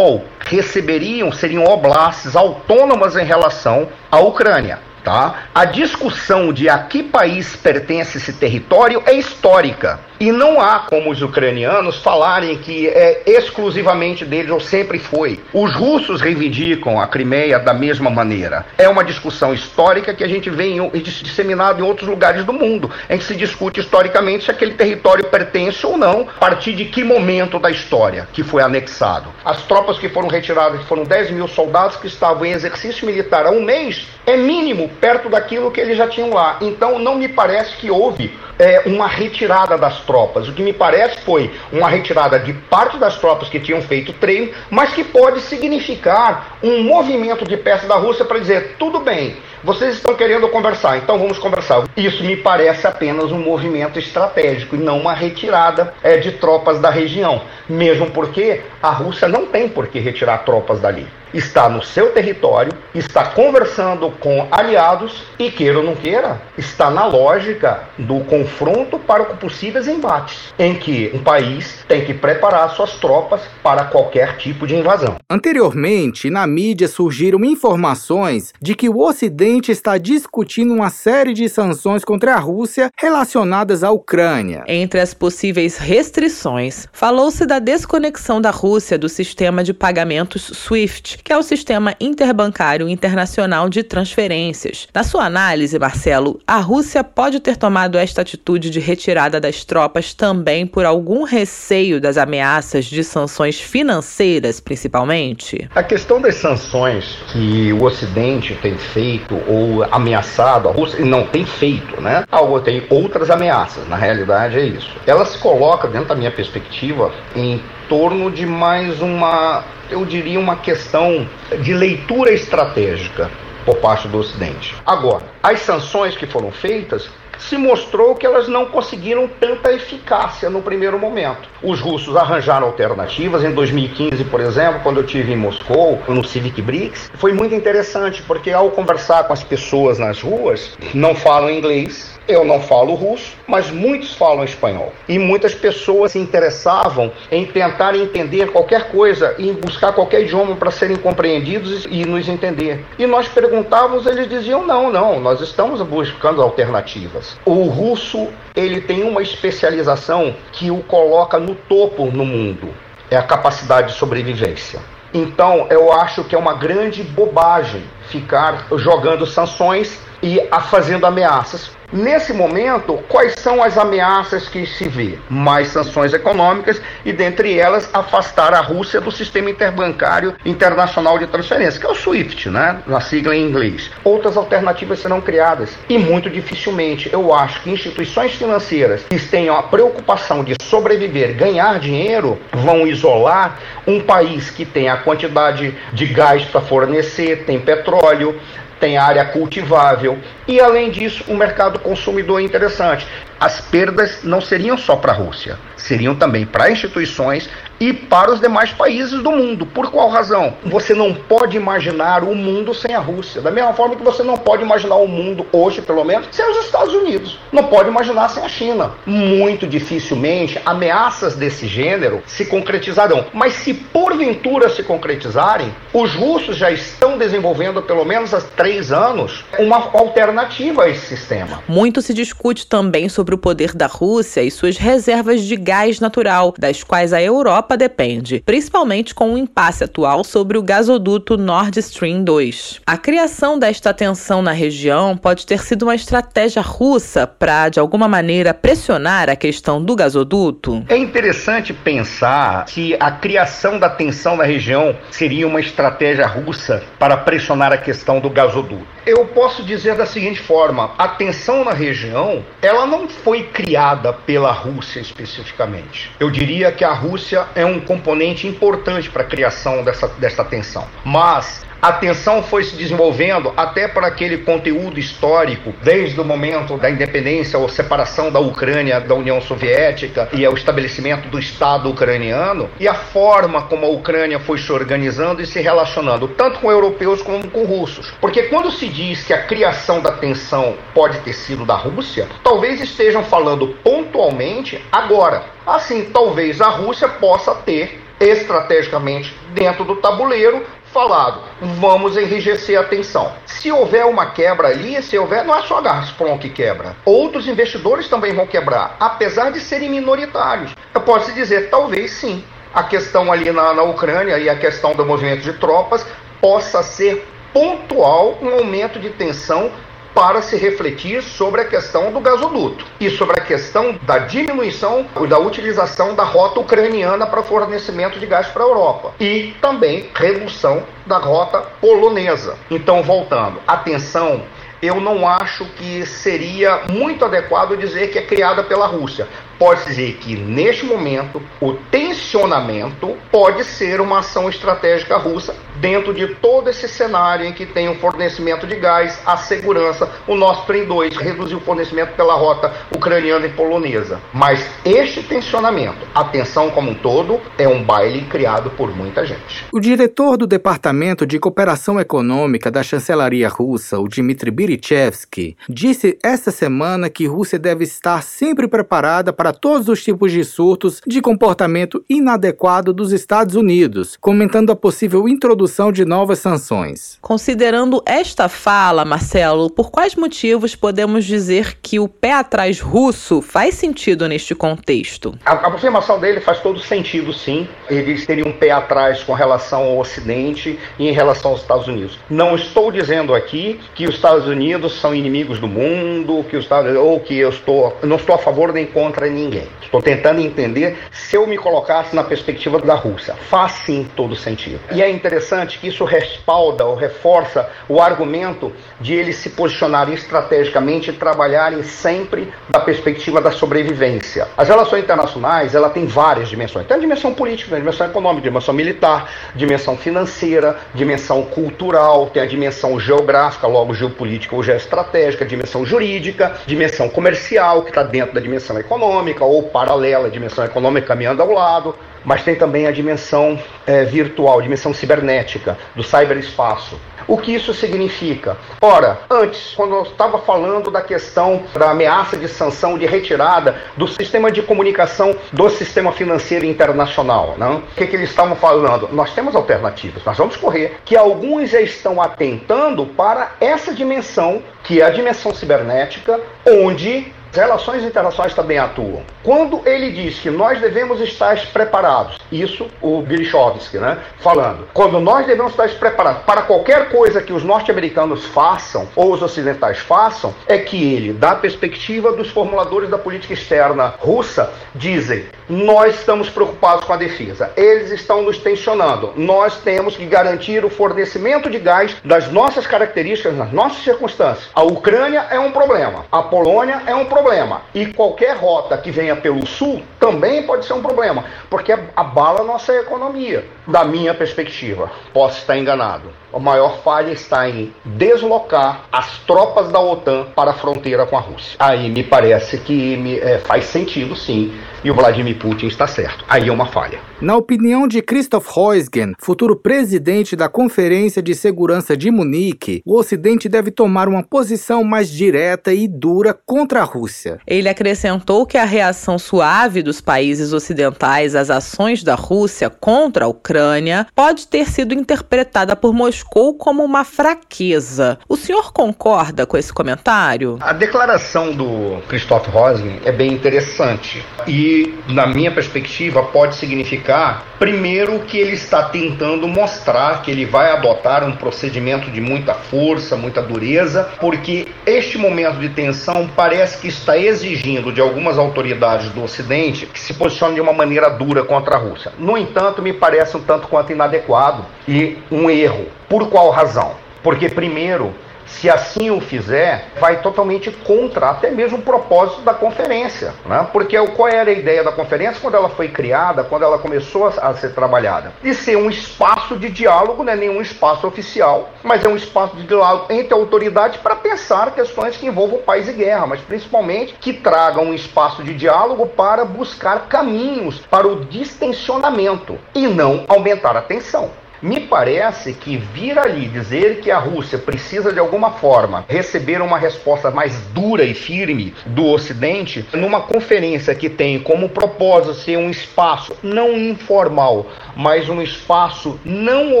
receberiam, seriam oblastes autônomas em relação à Ucrânia. Tá? A discussão de a que país pertence esse território é histórica. E não há como os ucranianos falarem que é exclusivamente deles ou sempre foi. Os russos reivindicam a Crimeia da mesma maneira. É uma discussão histórica que a gente vê em, em outros lugares do mundo, em que se discute historicamente se aquele território pertence ou não, a partir de que momento da história que foi anexado. As tropas que foram retiradas, que foram 10 mil soldados que estavam em exercício militar há um mês, é mínimo perto daquilo que eles já tinham lá. Então não me parece que houve é, uma retirada das tropas. O que me parece foi uma retirada de parte das tropas que tinham feito treino, mas que pode significar um movimento de peças da Rússia para dizer: tudo bem, vocês estão querendo conversar, então vamos conversar. Isso me parece apenas um movimento estratégico e não uma retirada é, de tropas da região. Mesmo porque a Rússia não tem por que retirar tropas dali está no seu território, está conversando com aliados e, queira ou não queira, está na lógica do confronto para possíveis embates, em que um país tem que preparar suas tropas para qualquer tipo de invasão. Anteriormente, na mídia surgiram informações de que o Ocidente está discutindo uma série de sanções contra a Rússia relacionadas à Ucrânia. Entre as possíveis restrições, falou-se da desconexão da Rússia do sistema de pagamentos SWIFT, que é o Sistema Interbancário Internacional de Transferências. Na sua análise, Marcelo, a Rússia pode ter tomado esta atitude de retirada das tropas também por algum receio das ameaças de sanções financeiras, principalmente? A questão das sanções que o Ocidente tem feito ou ameaçado a Rússia, não tem feito, né? Algo tem outras ameaças, na realidade é isso. Ela se coloca, dentro da minha perspectiva, em torno de mais uma, eu diria, uma questão de leitura estratégica por parte do Ocidente. Agora, as sanções que foram feitas se mostrou que elas não conseguiram tanta eficácia no primeiro momento. Os russos arranjaram alternativas. Em 2015, por exemplo, quando eu tive em Moscou, no Civic BRICS, foi muito interessante, porque ao conversar com as pessoas nas ruas, não falam inglês, eu não falo russo, mas muitos falam espanhol. E muitas pessoas se interessavam em tentar entender qualquer coisa e buscar qualquer idioma para serem compreendidos e nos entender. E nós perguntávamos, eles diziam: não, não, nós estamos buscando alternativas. O russo ele tem uma especialização que o coloca no topo no mundo. É a capacidade de sobrevivência. Então, eu acho que é uma grande bobagem ficar jogando sanções e fazendo ameaças. Nesse momento, quais são as ameaças que se vê? Mais sanções econômicas e, dentre elas, afastar a Rússia do sistema interbancário internacional de transferência, que é o SWIFT, né? na sigla em inglês. Outras alternativas serão criadas e, muito dificilmente, eu acho que instituições financeiras que tenham a preocupação de sobreviver, ganhar dinheiro, vão isolar um país que tem a quantidade de gás para fornecer, tem petróleo, tem área cultivável e, além disso, o mercado consumidor interessante. As perdas não seriam só para a Rússia, seriam também para instituições e para os demais países do mundo. Por qual razão? Você não pode imaginar o mundo sem a Rússia. Da mesma forma que você não pode imaginar o mundo hoje, pelo menos, sem os Estados Unidos. Não pode imaginar sem a China. Muito dificilmente ameaças desse gênero se concretizarão. Mas se porventura se concretizarem, os russos já estão desenvolvendo, pelo menos há três anos, uma alternativa a esse sistema. Muito se discute também sobre o poder da Rússia e suas reservas de gás natural, das quais a Europa Europa depende, principalmente com o impasse atual sobre o gasoduto Nord Stream 2. A criação desta tensão na região pode ter sido uma estratégia russa para, de alguma maneira, pressionar a questão do gasoduto? É interessante pensar se a criação da tensão na região seria uma estratégia russa para pressionar a questão do gasoduto. Eu posso dizer da seguinte forma: a tensão na região, ela não foi criada pela Rússia especificamente. Eu diria que a Rússia é um componente importante para a criação dessa, dessa tensão. Mas a tensão foi se desenvolvendo até para aquele conteúdo histórico, desde o momento da independência ou separação da Ucrânia da União Soviética e o estabelecimento do Estado ucraniano, e a forma como a Ucrânia foi se organizando e se relacionando, tanto com europeus como com russos. Porque quando se diz que a criação da tensão pode ter sido da Rússia, talvez estejam falando pontualmente agora. Assim, talvez a Rússia possa ter estrategicamente dentro do tabuleiro falado, vamos enrijecer a tensão. Se houver uma quebra ali, se houver, não é só a Gazprom que quebra. Outros investidores também vão quebrar, apesar de serem minoritários. Eu posso dizer, talvez sim. A questão ali na, na Ucrânia e a questão do movimento de tropas possa ser pontual um aumento de tensão para se refletir sobre a questão do gasoduto e sobre a questão da diminuição da utilização da rota ucraniana para fornecimento de gás para a Europa e também redução da rota polonesa. Então, voltando, atenção eu não acho que seria muito adequado dizer que é criada pela Rússia. Pode dizer que, neste momento, o tensionamento pode ser uma ação estratégica russa dentro de todo esse cenário em que tem o fornecimento de gás, a segurança, o Nord Stream 2, reduzir o fornecimento pela rota ucraniana e polonesa. Mas este tensionamento, a tensão como um todo, é um baile criado por muita gente. O diretor do Departamento de Cooperação Econômica da chancelaria russa, o Dmitry Birichevsky, disse esta semana que Rússia deve estar sempre preparada para todos os tipos de surtos de comportamento inadequado dos Estados Unidos, comentando a possível introdução introdução de novas sanções. Considerando esta fala, Marcelo, por quais motivos podemos dizer que o pé atrás russo faz sentido neste contexto? A, a afirmação dele faz todo sentido, sim. Eles teriam um pé atrás com relação ao Ocidente e em relação aos Estados Unidos. Não estou dizendo aqui que os Estados Unidos são inimigos do mundo, que os Estados ou que eu estou, não estou a favor nem contra ninguém. Estou tentando entender se eu me colocasse na perspectiva da Rússia. Faz sim todo sentido. E é interessante que isso respalda ou reforça o argumento de eles se posicionarem estrategicamente e trabalharem sempre da perspectiva da sobrevivência. As relações internacionais, ela tem várias dimensões. Tem a dimensão política, a dimensão econômica, a dimensão militar, dimensão financeira, dimensão cultural, tem a dimensão geográfica, logo geopolítica ou geoestratégica, dimensão jurídica, dimensão comercial, que está dentro da dimensão econômica, ou paralela à dimensão econômica caminhando ao lado, mas tem também a dimensão é, virtual, dimensão cibernética, do cyberespaço. O que isso significa? Ora, antes, quando eu estava falando da questão da ameaça de sanção de retirada do sistema de comunicação do sistema financeiro internacional, não? o que, que eles estavam falando? Nós temos alternativas, nós vamos correr, que alguns já estão atentando para essa dimensão, que é a dimensão cibernética, onde relações internacionais também atuam. Quando ele diz que nós devemos estar preparados, isso o Bilichovsky, né, falando, quando nós devemos estar preparados para qualquer coisa que os norte-americanos façam ou os ocidentais façam, é que ele, da perspectiva dos formuladores da política externa russa, dizem: nós estamos preocupados com a defesa, eles estão nos tensionando, nós temos que garantir o fornecimento de gás das nossas características, nas nossas circunstâncias. A Ucrânia é um problema, a Polônia é um problema problema. E qualquer rota que venha pelo sul também pode ser um problema, porque abala nossa economia. Da minha perspectiva, posso estar enganado. A maior falha está em deslocar as tropas da OTAN para a fronteira com a Rússia. Aí me parece que me, é, faz sentido, sim, e o Vladimir Putin está certo. Aí é uma falha. Na opinião de Christoph Heusgen, futuro presidente da Conferência de Segurança de Munique, o Ocidente deve tomar uma posição mais direta e dura contra a Rússia. Ele acrescentou que a reação suave dos países ocidentais às ações da Rússia contra a Ucrânia pode ter sido interpretada por Moscou como uma fraqueza. O senhor concorda com esse comentário? A declaração do Christoph Heusgen é bem interessante. E na minha perspectiva, pode significar, primeiro, que ele está tentando mostrar que ele vai adotar um procedimento de muita força, muita dureza, porque este momento de tensão parece que está exigindo de algumas autoridades do Ocidente que se posicionem de uma maneira dura contra a Rússia. No entanto, me parece um tanto quanto inadequado e um erro. Por qual razão? Porque, primeiro, se assim o fizer, vai totalmente contra até mesmo o propósito da conferência. Né? Porque qual era a ideia da conferência quando ela foi criada, quando ela começou a ser trabalhada? De ser um espaço de diálogo, não é nenhum espaço oficial, mas é um espaço de diálogo entre autoridades para pensar questões que envolvam paz e guerra, mas principalmente que tragam um espaço de diálogo para buscar caminhos para o distensionamento e não aumentar a tensão. Me parece que vir ali dizer que a Rússia precisa de alguma forma receber uma resposta mais dura e firme do Ocidente, numa conferência que tem como propósito ser um espaço não informal, mas um espaço não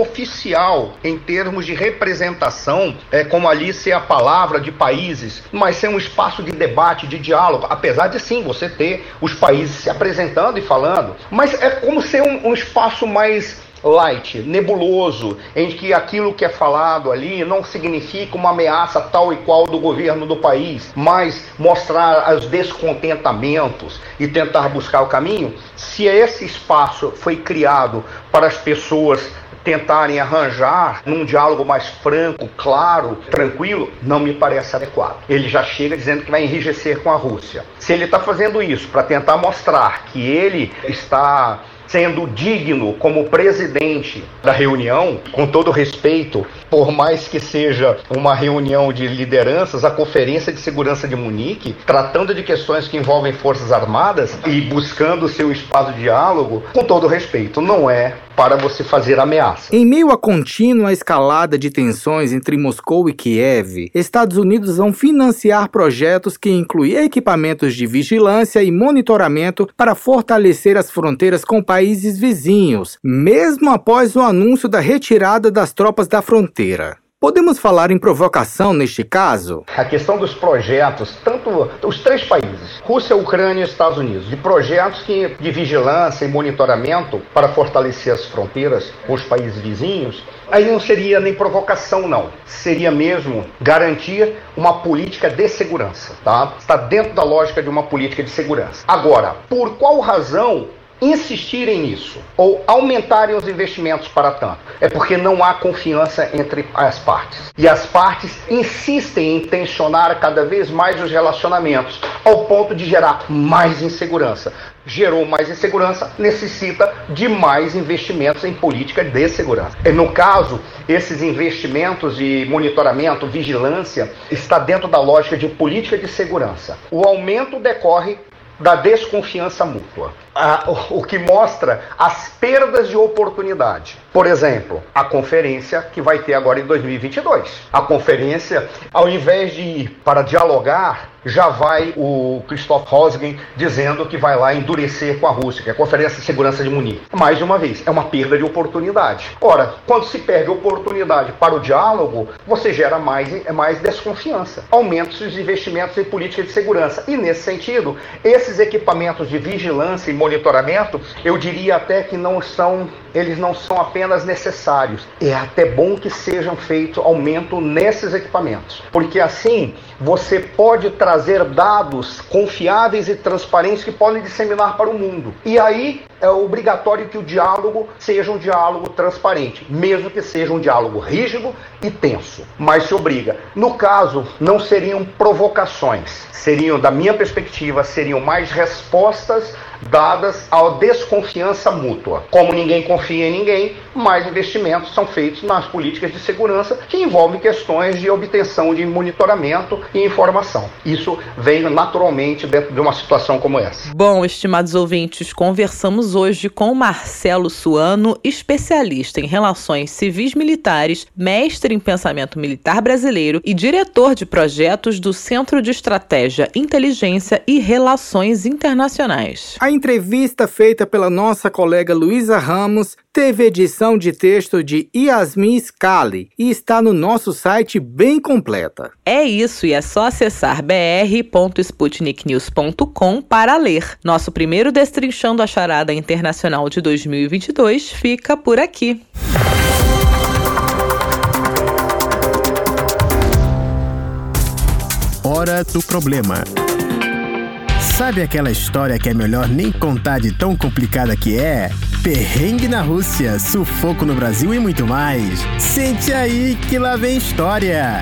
oficial em termos de representação, é como ali ser a palavra de países, mas ser um espaço de debate, de diálogo, apesar de sim você ter os países se apresentando e falando, mas é como ser um, um espaço mais light, nebuloso, em que aquilo que é falado ali não significa uma ameaça tal e qual do governo do país, mas mostrar os descontentamentos e tentar buscar o caminho, se esse espaço foi criado para as pessoas tentarem arranjar num diálogo mais franco, claro, tranquilo, não me parece adequado. Ele já chega dizendo que vai enrijecer com a Rússia. Se ele está fazendo isso para tentar mostrar que ele está sendo digno como presidente da reunião, com todo respeito, por mais que seja uma reunião de lideranças, a Conferência de Segurança de Munique, tratando de questões que envolvem Forças Armadas e buscando seu espaço de diálogo, com todo respeito, não é para você fazer ameaça. Em meio à contínua escalada de tensões entre Moscou e Kiev, Estados Unidos vão financiar projetos que incluem equipamentos de vigilância e monitoramento para fortalecer as fronteiras com países vizinhos, mesmo após o anúncio da retirada das tropas da fronteira. Podemos falar em provocação neste caso? A questão dos projetos, tanto os três países, Rússia, Ucrânia e Estados Unidos, de projetos que, de vigilância e monitoramento para fortalecer as fronteiras com os países vizinhos, aí não seria nem provocação, não. Seria mesmo garantir uma política de segurança, tá? Está dentro da lógica de uma política de segurança. Agora, por qual razão insistirem nisso ou aumentarem os investimentos para tanto, é porque não há confiança entre as partes. E as partes insistem em tensionar cada vez mais os relacionamentos, ao ponto de gerar mais insegurança. Gerou mais insegurança, necessita de mais investimentos em política de segurança. E no caso, esses investimentos de monitoramento, vigilância, está dentro da lógica de política de segurança. O aumento decorre da desconfiança mútua o que mostra as perdas de oportunidade. Por exemplo, a conferência que vai ter agora em 2022. A conferência, ao invés de ir para dialogar, já vai o Christoph Rosgen dizendo que vai lá endurecer com a Rússia, que é a Conferência de Segurança de Munique. Mais uma vez, é uma perda de oportunidade. Ora, quando se perde oportunidade para o diálogo, você gera mais, mais desconfiança. Aumenta os investimentos em política de segurança. E nesse sentido, esses equipamentos de vigilância e monitoramento, eu diria até que não são, eles não são apenas necessários. É até bom que sejam feitos aumento nesses equipamentos, porque assim você pode trazer dados confiáveis e transparentes que podem disseminar para o mundo. E aí é obrigatório que o diálogo seja um diálogo transparente, mesmo que seja um diálogo rígido e tenso, mas se obriga. No caso, não seriam provocações, seriam, da minha perspectiva, seriam mais respostas dadas à desconfiança mútua. Como ninguém confia em ninguém, mais investimentos são feitos nas políticas de segurança que envolvem questões de obtenção de monitoramento e informação. Isso vem naturalmente dentro de uma situação como essa. Bom, estimados ouvintes, conversamos hoje com Marcelo Suano, especialista em relações civis militares, mestre em pensamento militar brasileiro e diretor de projetos do Centro de Estratégia, Inteligência e Relações Internacionais. A A entrevista feita pela nossa colega Luísa Ramos teve edição de texto de Yasmin Scali e está no nosso site bem completa. É isso, e é só acessar br.sputniknews.com para ler. Nosso primeiro Destrinchando a Charada Internacional de 2022 fica por aqui. Hora do problema. Sabe aquela história que é melhor nem contar de tão complicada que é? Perrengue na Rússia, sufoco no Brasil e muito mais. Sente aí que lá vem história.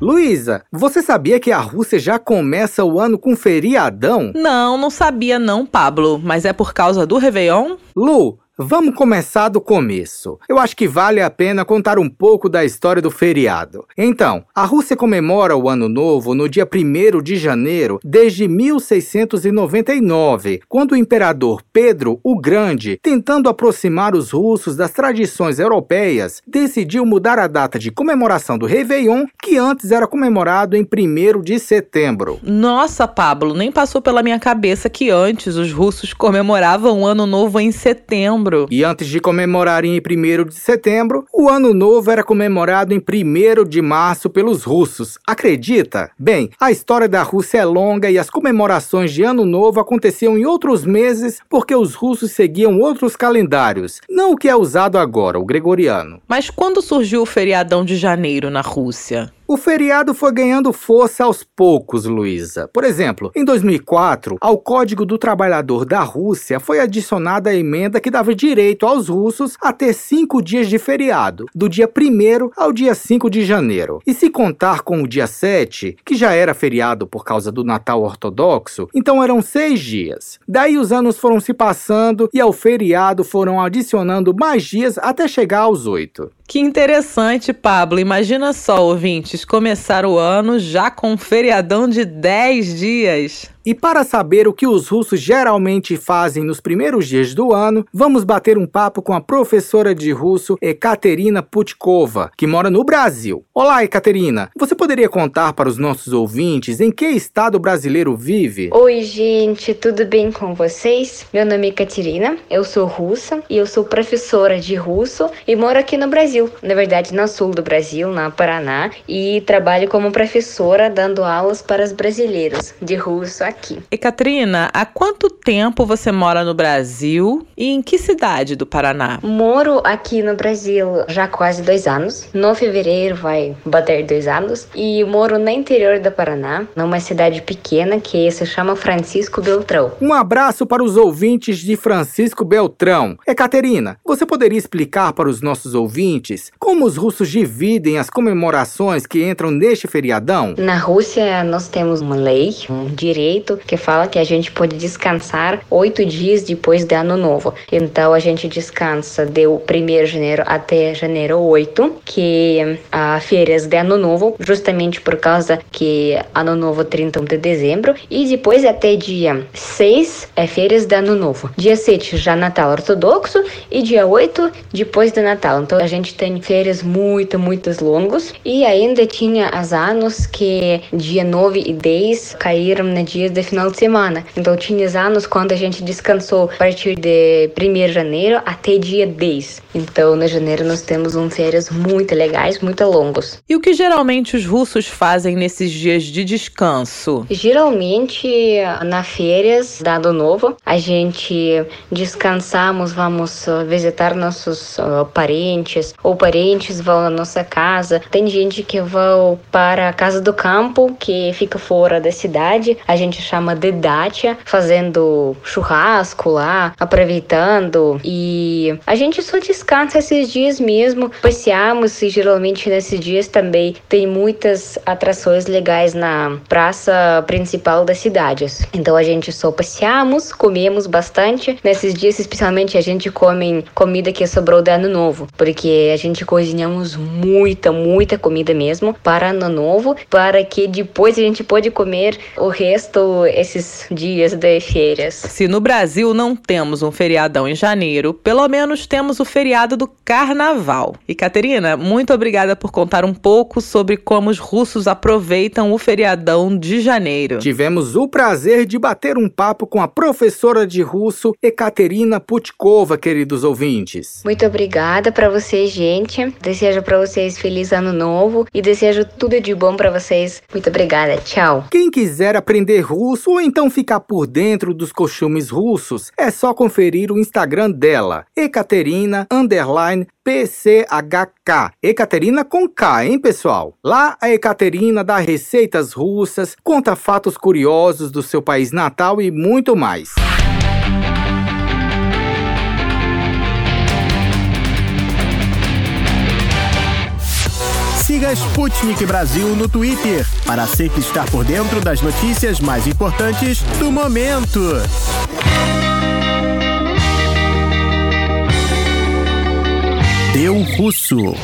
Luísa, você sabia que a Rússia já começa o ano com feriadão? Não, não sabia não, Pablo. Mas é por causa do Réveillon? Lu, Vamos começar do começo. Eu acho que vale a pena contar um pouco da história do feriado. Então, a Rússia comemora o Ano Novo no dia 1 de janeiro desde 1699, quando o imperador Pedro o Grande, tentando aproximar os russos das tradições europeias, decidiu mudar a data de comemoração do Réveillon, que antes era comemorado em 1 de setembro. Nossa, Pablo, nem passou pela minha cabeça que antes os russos comemoravam o Ano Novo em setembro setembro. E antes de comemorarem em 1 de setembro, o Ano Novo era comemorado em 1 de março pelos russos. Acredita? Bem, a história da Rússia é longa e as comemorações de Ano Novo aconteciam em outros meses porque os russos seguiam outros calendários, não o que é usado agora, o gregoriano. Mas quando surgiu o feriadão de janeiro na Rússia? O feriado foi ganhando força aos poucos, Luísa. Por exemplo, em 2004, ao Código do Trabalhador da Rússia foi adicionada a emenda que dava direito aos russos a ter cinco dias de feriado, do dia 1 ao dia 5 de janeiro. E se contar com o dia 7, que já era feriado por causa do Natal Ortodoxo, então eram seis dias. Daí os anos foram se passando e ao feriado foram adicionando mais dias até chegar aos oito. Que interessante, Pablo. Imagina só, ouvintes, começar o ano já com um feriadão de 10 dias. E para saber o que os russos geralmente fazem nos primeiros dias do ano, vamos bater um papo com a professora de russo Ekaterina Putkova, que mora no Brasil. Olá, Ekaterina. Você poderia contar para os nossos ouvintes em que estado brasileiro vive? Oi, gente, tudo bem com vocês? Meu nome é Ekaterina, eu sou russa e eu sou professora de russo e moro aqui no Brasil, na verdade, no sul do Brasil, na Paraná, e trabalho como professora dando aulas para os brasileiros de russo aqui. E Katrina, há quanto tempo você mora no Brasil e em que cidade do Paraná? Moro aqui no Brasil já há quase dois anos. No fevereiro vai bater dois anos. E moro no interior do Paraná, numa cidade pequena que se chama Francisco Beltrão. Um abraço para os ouvintes de Francisco Beltrão. Ekaterina, você poderia explicar para os nossos ouvintes como os russos dividem as comemorações que entram neste feriadão? Na Rússia, nós temos uma lei, um direito que fala que a gente pode descansar oito dias depois do ano novo. Então a gente descansa de 1 de janeiro até janeiro 8, que a férias de ano novo, justamente por causa que ano novo 31 de dezembro, e depois até dia 6 é férias de ano novo. Dia 7 já Natal ortodoxo e dia 8 depois do Natal. Então a gente tem férias muito, muito longos e ainda tinha as anos que dia 9 e 10 caíram no dia de final de semana. Então tinha anos quando a gente descansou a partir de 1 de janeiro até dia 10. Então, no janeiro nós temos um férias muito legais, muito longos. E o que geralmente os russos fazem nesses dias de descanso? Geralmente, na férias, dado novo, a gente descansamos, vamos visitar nossos uh, parentes, ou parentes vão à nossa casa. Tem gente que vai para a casa do campo, que fica fora da cidade. A gente chama de datia, fazendo churrasco lá, aproveitando. E a gente só descansa esses dias mesmo. Passeamos e geralmente nesses dias também tem muitas atrações legais na praça principal das cidades. Então a gente só passeamos, comemos bastante. Nesses dias, especialmente, a gente come comida que sobrou do ano novo, porque a gente cozinhamos muita, muita comida mesmo para ano novo, para que depois a gente pode comer o resto esses dias de férias. Se no Brasil não temos um feriadão em janeiro, pelo menos temos o feriado do Carnaval. E Caterina, muito obrigada por contar um pouco sobre como os russos aproveitam o feriadão de janeiro. Tivemos o prazer de bater um papo com a professora de russo Ekaterina Putkova, queridos ouvintes. Muito obrigada para vocês, gente. Desejo para vocês feliz ano novo e desejo tudo de bom para vocês. Muito obrigada. Tchau. Quem quiser aprender russo ou então ficar por dentro dos costumes russos, é só conferir o Instagram dela, Ekaterina underline PCHK. Ekaterina com K, hein, pessoal? Lá a Ekaterina dá receitas russas, conta fatos curiosos do seu país natal e muito mais. Siga Sputnik Brasil no Twitter para sempre estar por dentro das notícias mais importantes do momento. Deu Russo.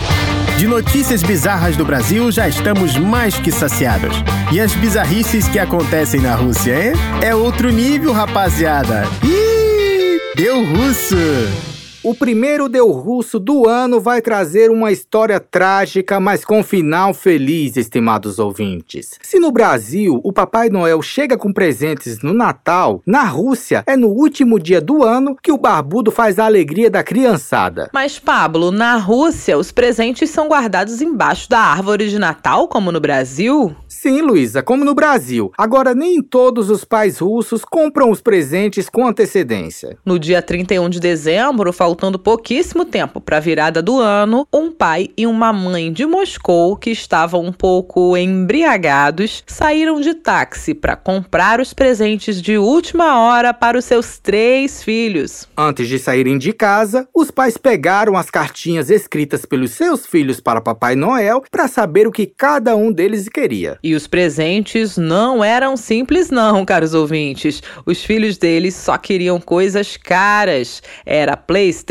De notícias bizarras do Brasil já estamos mais que saciados. E as bizarrices que acontecem na Rússia, hein? É outro nível, rapaziada. Ih, deu russo! O primeiro Deu Russo do ano vai trazer uma história trágica, mas com final feliz, estimados ouvintes. Se no Brasil o Papai Noel chega com presentes no Natal, na Rússia é no último dia do ano que o barbudo faz a alegria da criançada. Mas, Pablo, na Rússia os presentes são guardados embaixo da árvore de Natal, como no Brasil? Sim, Luísa, como no Brasil. Agora, nem todos os pais russos compram os presentes com antecedência. No dia 31 de dezembro, faltando pouquíssimo tempo para a virada do ano, um pai e uma mãe de Moscou, que estavam um pouco embriagados, saíram de táxi para comprar os presentes de última hora para os seus três filhos. Antes de saírem de casa, os pais pegaram as cartinhas escritas pelos seus filhos para Papai Noel para saber o que cada um deles queria. E os presentes não eram simples, não, caros ouvintes. Os filhos deles só queriam coisas caras. Era PlayStation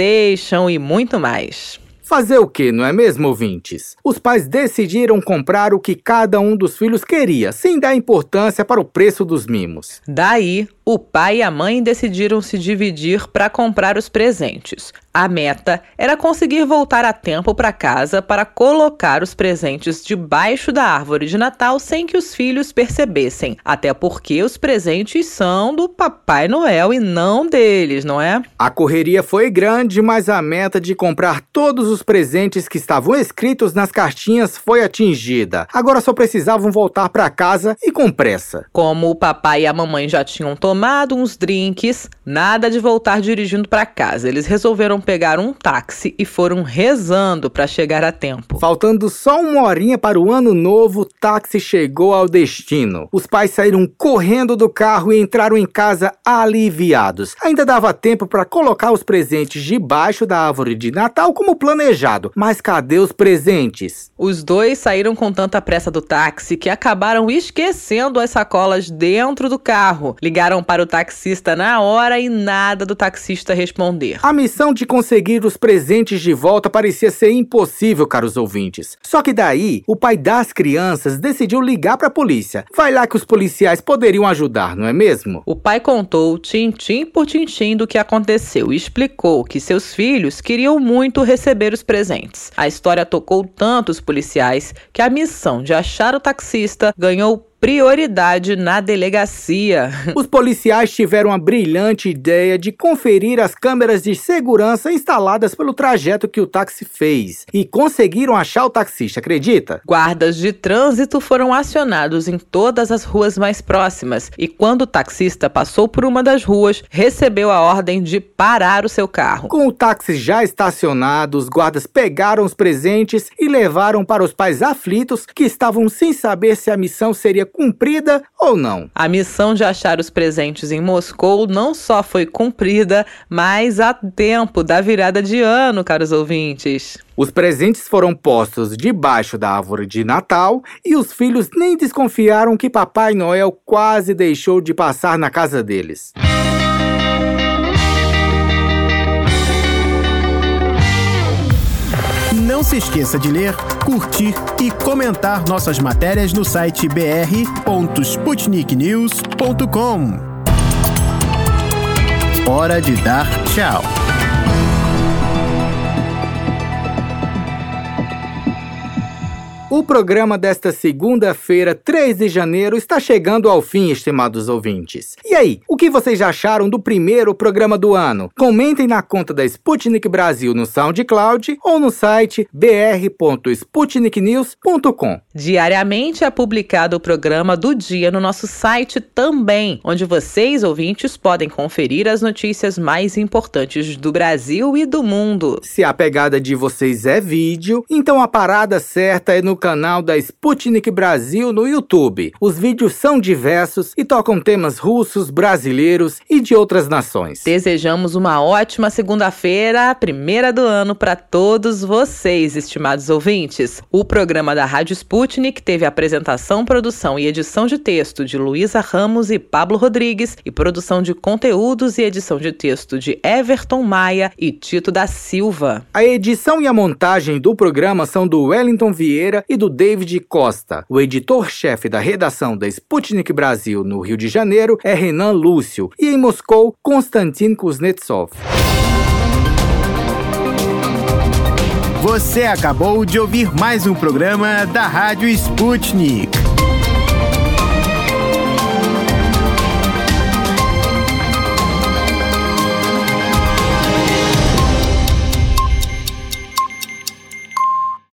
e muito mais. Fazer o que, não é mesmo, ouvintes? Os pais decidiram comprar o que cada um dos filhos queria, sem dar importância para o preço dos mimos. Daí, o pai e a mãe decidiram se dividir para comprar os presentes. A meta era conseguir voltar a tempo para casa para colocar os presentes debaixo da árvore de Natal sem que os filhos percebessem. Até porque os presentes são do Papai Noel e não deles, não é? A correria foi grande, mas a meta de comprar todos os presentes que estavam escritos nas cartinhas foi atingida. Agora só precisavam voltar para casa e com pressa. Como o papai e a mamãe já tinham tomado uns drinks, nada de voltar dirigindo para casa. Eles resolveram pegar um táxi e foram rezando para chegar a tempo. Faltando só uma horinha para o ano novo, o táxi chegou ao destino. Os pais saíram correndo do carro e entraram em casa aliviados. Ainda dava tempo para colocar os presentes debaixo da árvore de Natal como planejado. Mas cadê os presentes? Os dois saíram com tanta pressa do táxi que acabaram esquecendo as sacolas dentro do carro. Ligaram para o taxista na hora e nada do taxista responder. A missão de conseguir os presentes de volta parecia ser impossível, caros ouvintes. Só que daí, o pai das crianças decidiu ligar para a polícia. Vai lá que os policiais poderiam ajudar, não é mesmo? O pai contou tintim por tintim do que aconteceu e explicou que seus filhos queriam muito receber os presentes. A história tocou tanto os policiais que a missão de achar o taxista ganhou prioridade na delegacia. Os policiais tiveram a brilhante ideia de conferir as câmeras de segurança instaladas pelo trajeto que o táxi fez e conseguiram achar o taxista, acredita? Guardas de trânsito foram acionados em todas as ruas mais próximas e quando o taxista passou por uma das ruas, recebeu a ordem de parar o seu carro. Com o táxi já estacionado, os guardas pegaram os presentes e levaram para os pais aflitos que estavam sem saber se a missão seria cumprida ou não. A missão de achar os presentes em Moscou não só foi cumprida, mas a tempo da virada de ano, caros ouvintes. Os presentes foram postos debaixo da árvore de Natal e os filhos nem desconfiaram que Papai Noel quase deixou de passar na casa deles. Não se esqueça de ler, curtir e comentar nossas matérias no site br.sputniknews.com. Hora de dar tchau. O programa desta segunda-feira, 3 de janeiro, está chegando ao fim, estimados ouvintes. E aí, o que vocês acharam do primeiro programa do ano? Comentem na conta da Sputnik Brasil no SoundCloud ou no site br.sputniknews.com. Diariamente é publicado o programa do dia no nosso site também, onde vocês, ouvintes, podem conferir as notícias mais importantes do Brasil e do mundo. Se a pegada de vocês é vídeo, então a parada certa é no canal da Sputnik Brasil no YouTube. Os vídeos são diversos e tocam temas russos, brasileiros e de outras nações. Desejamos uma ótima segunda-feira, a primeira do ano para todos vocês, estimados ouvintes. O programa da Rádio Sputnik teve apresentação, produção e edição de texto de Luísa Ramos e Pablo Rodrigues e produção de conteúdos e edição de texto de Everton Maia e Tito da Silva. A edição e a montagem do programa são do Wellington Vieira e do David Costa. O editor-chefe da redação da Sputnik Brasil no Rio de Janeiro é Renan Lúcio e em Moscou, Konstantin Kuznetsov. Você acabou de ouvir mais um programa da Rádio Sputnik.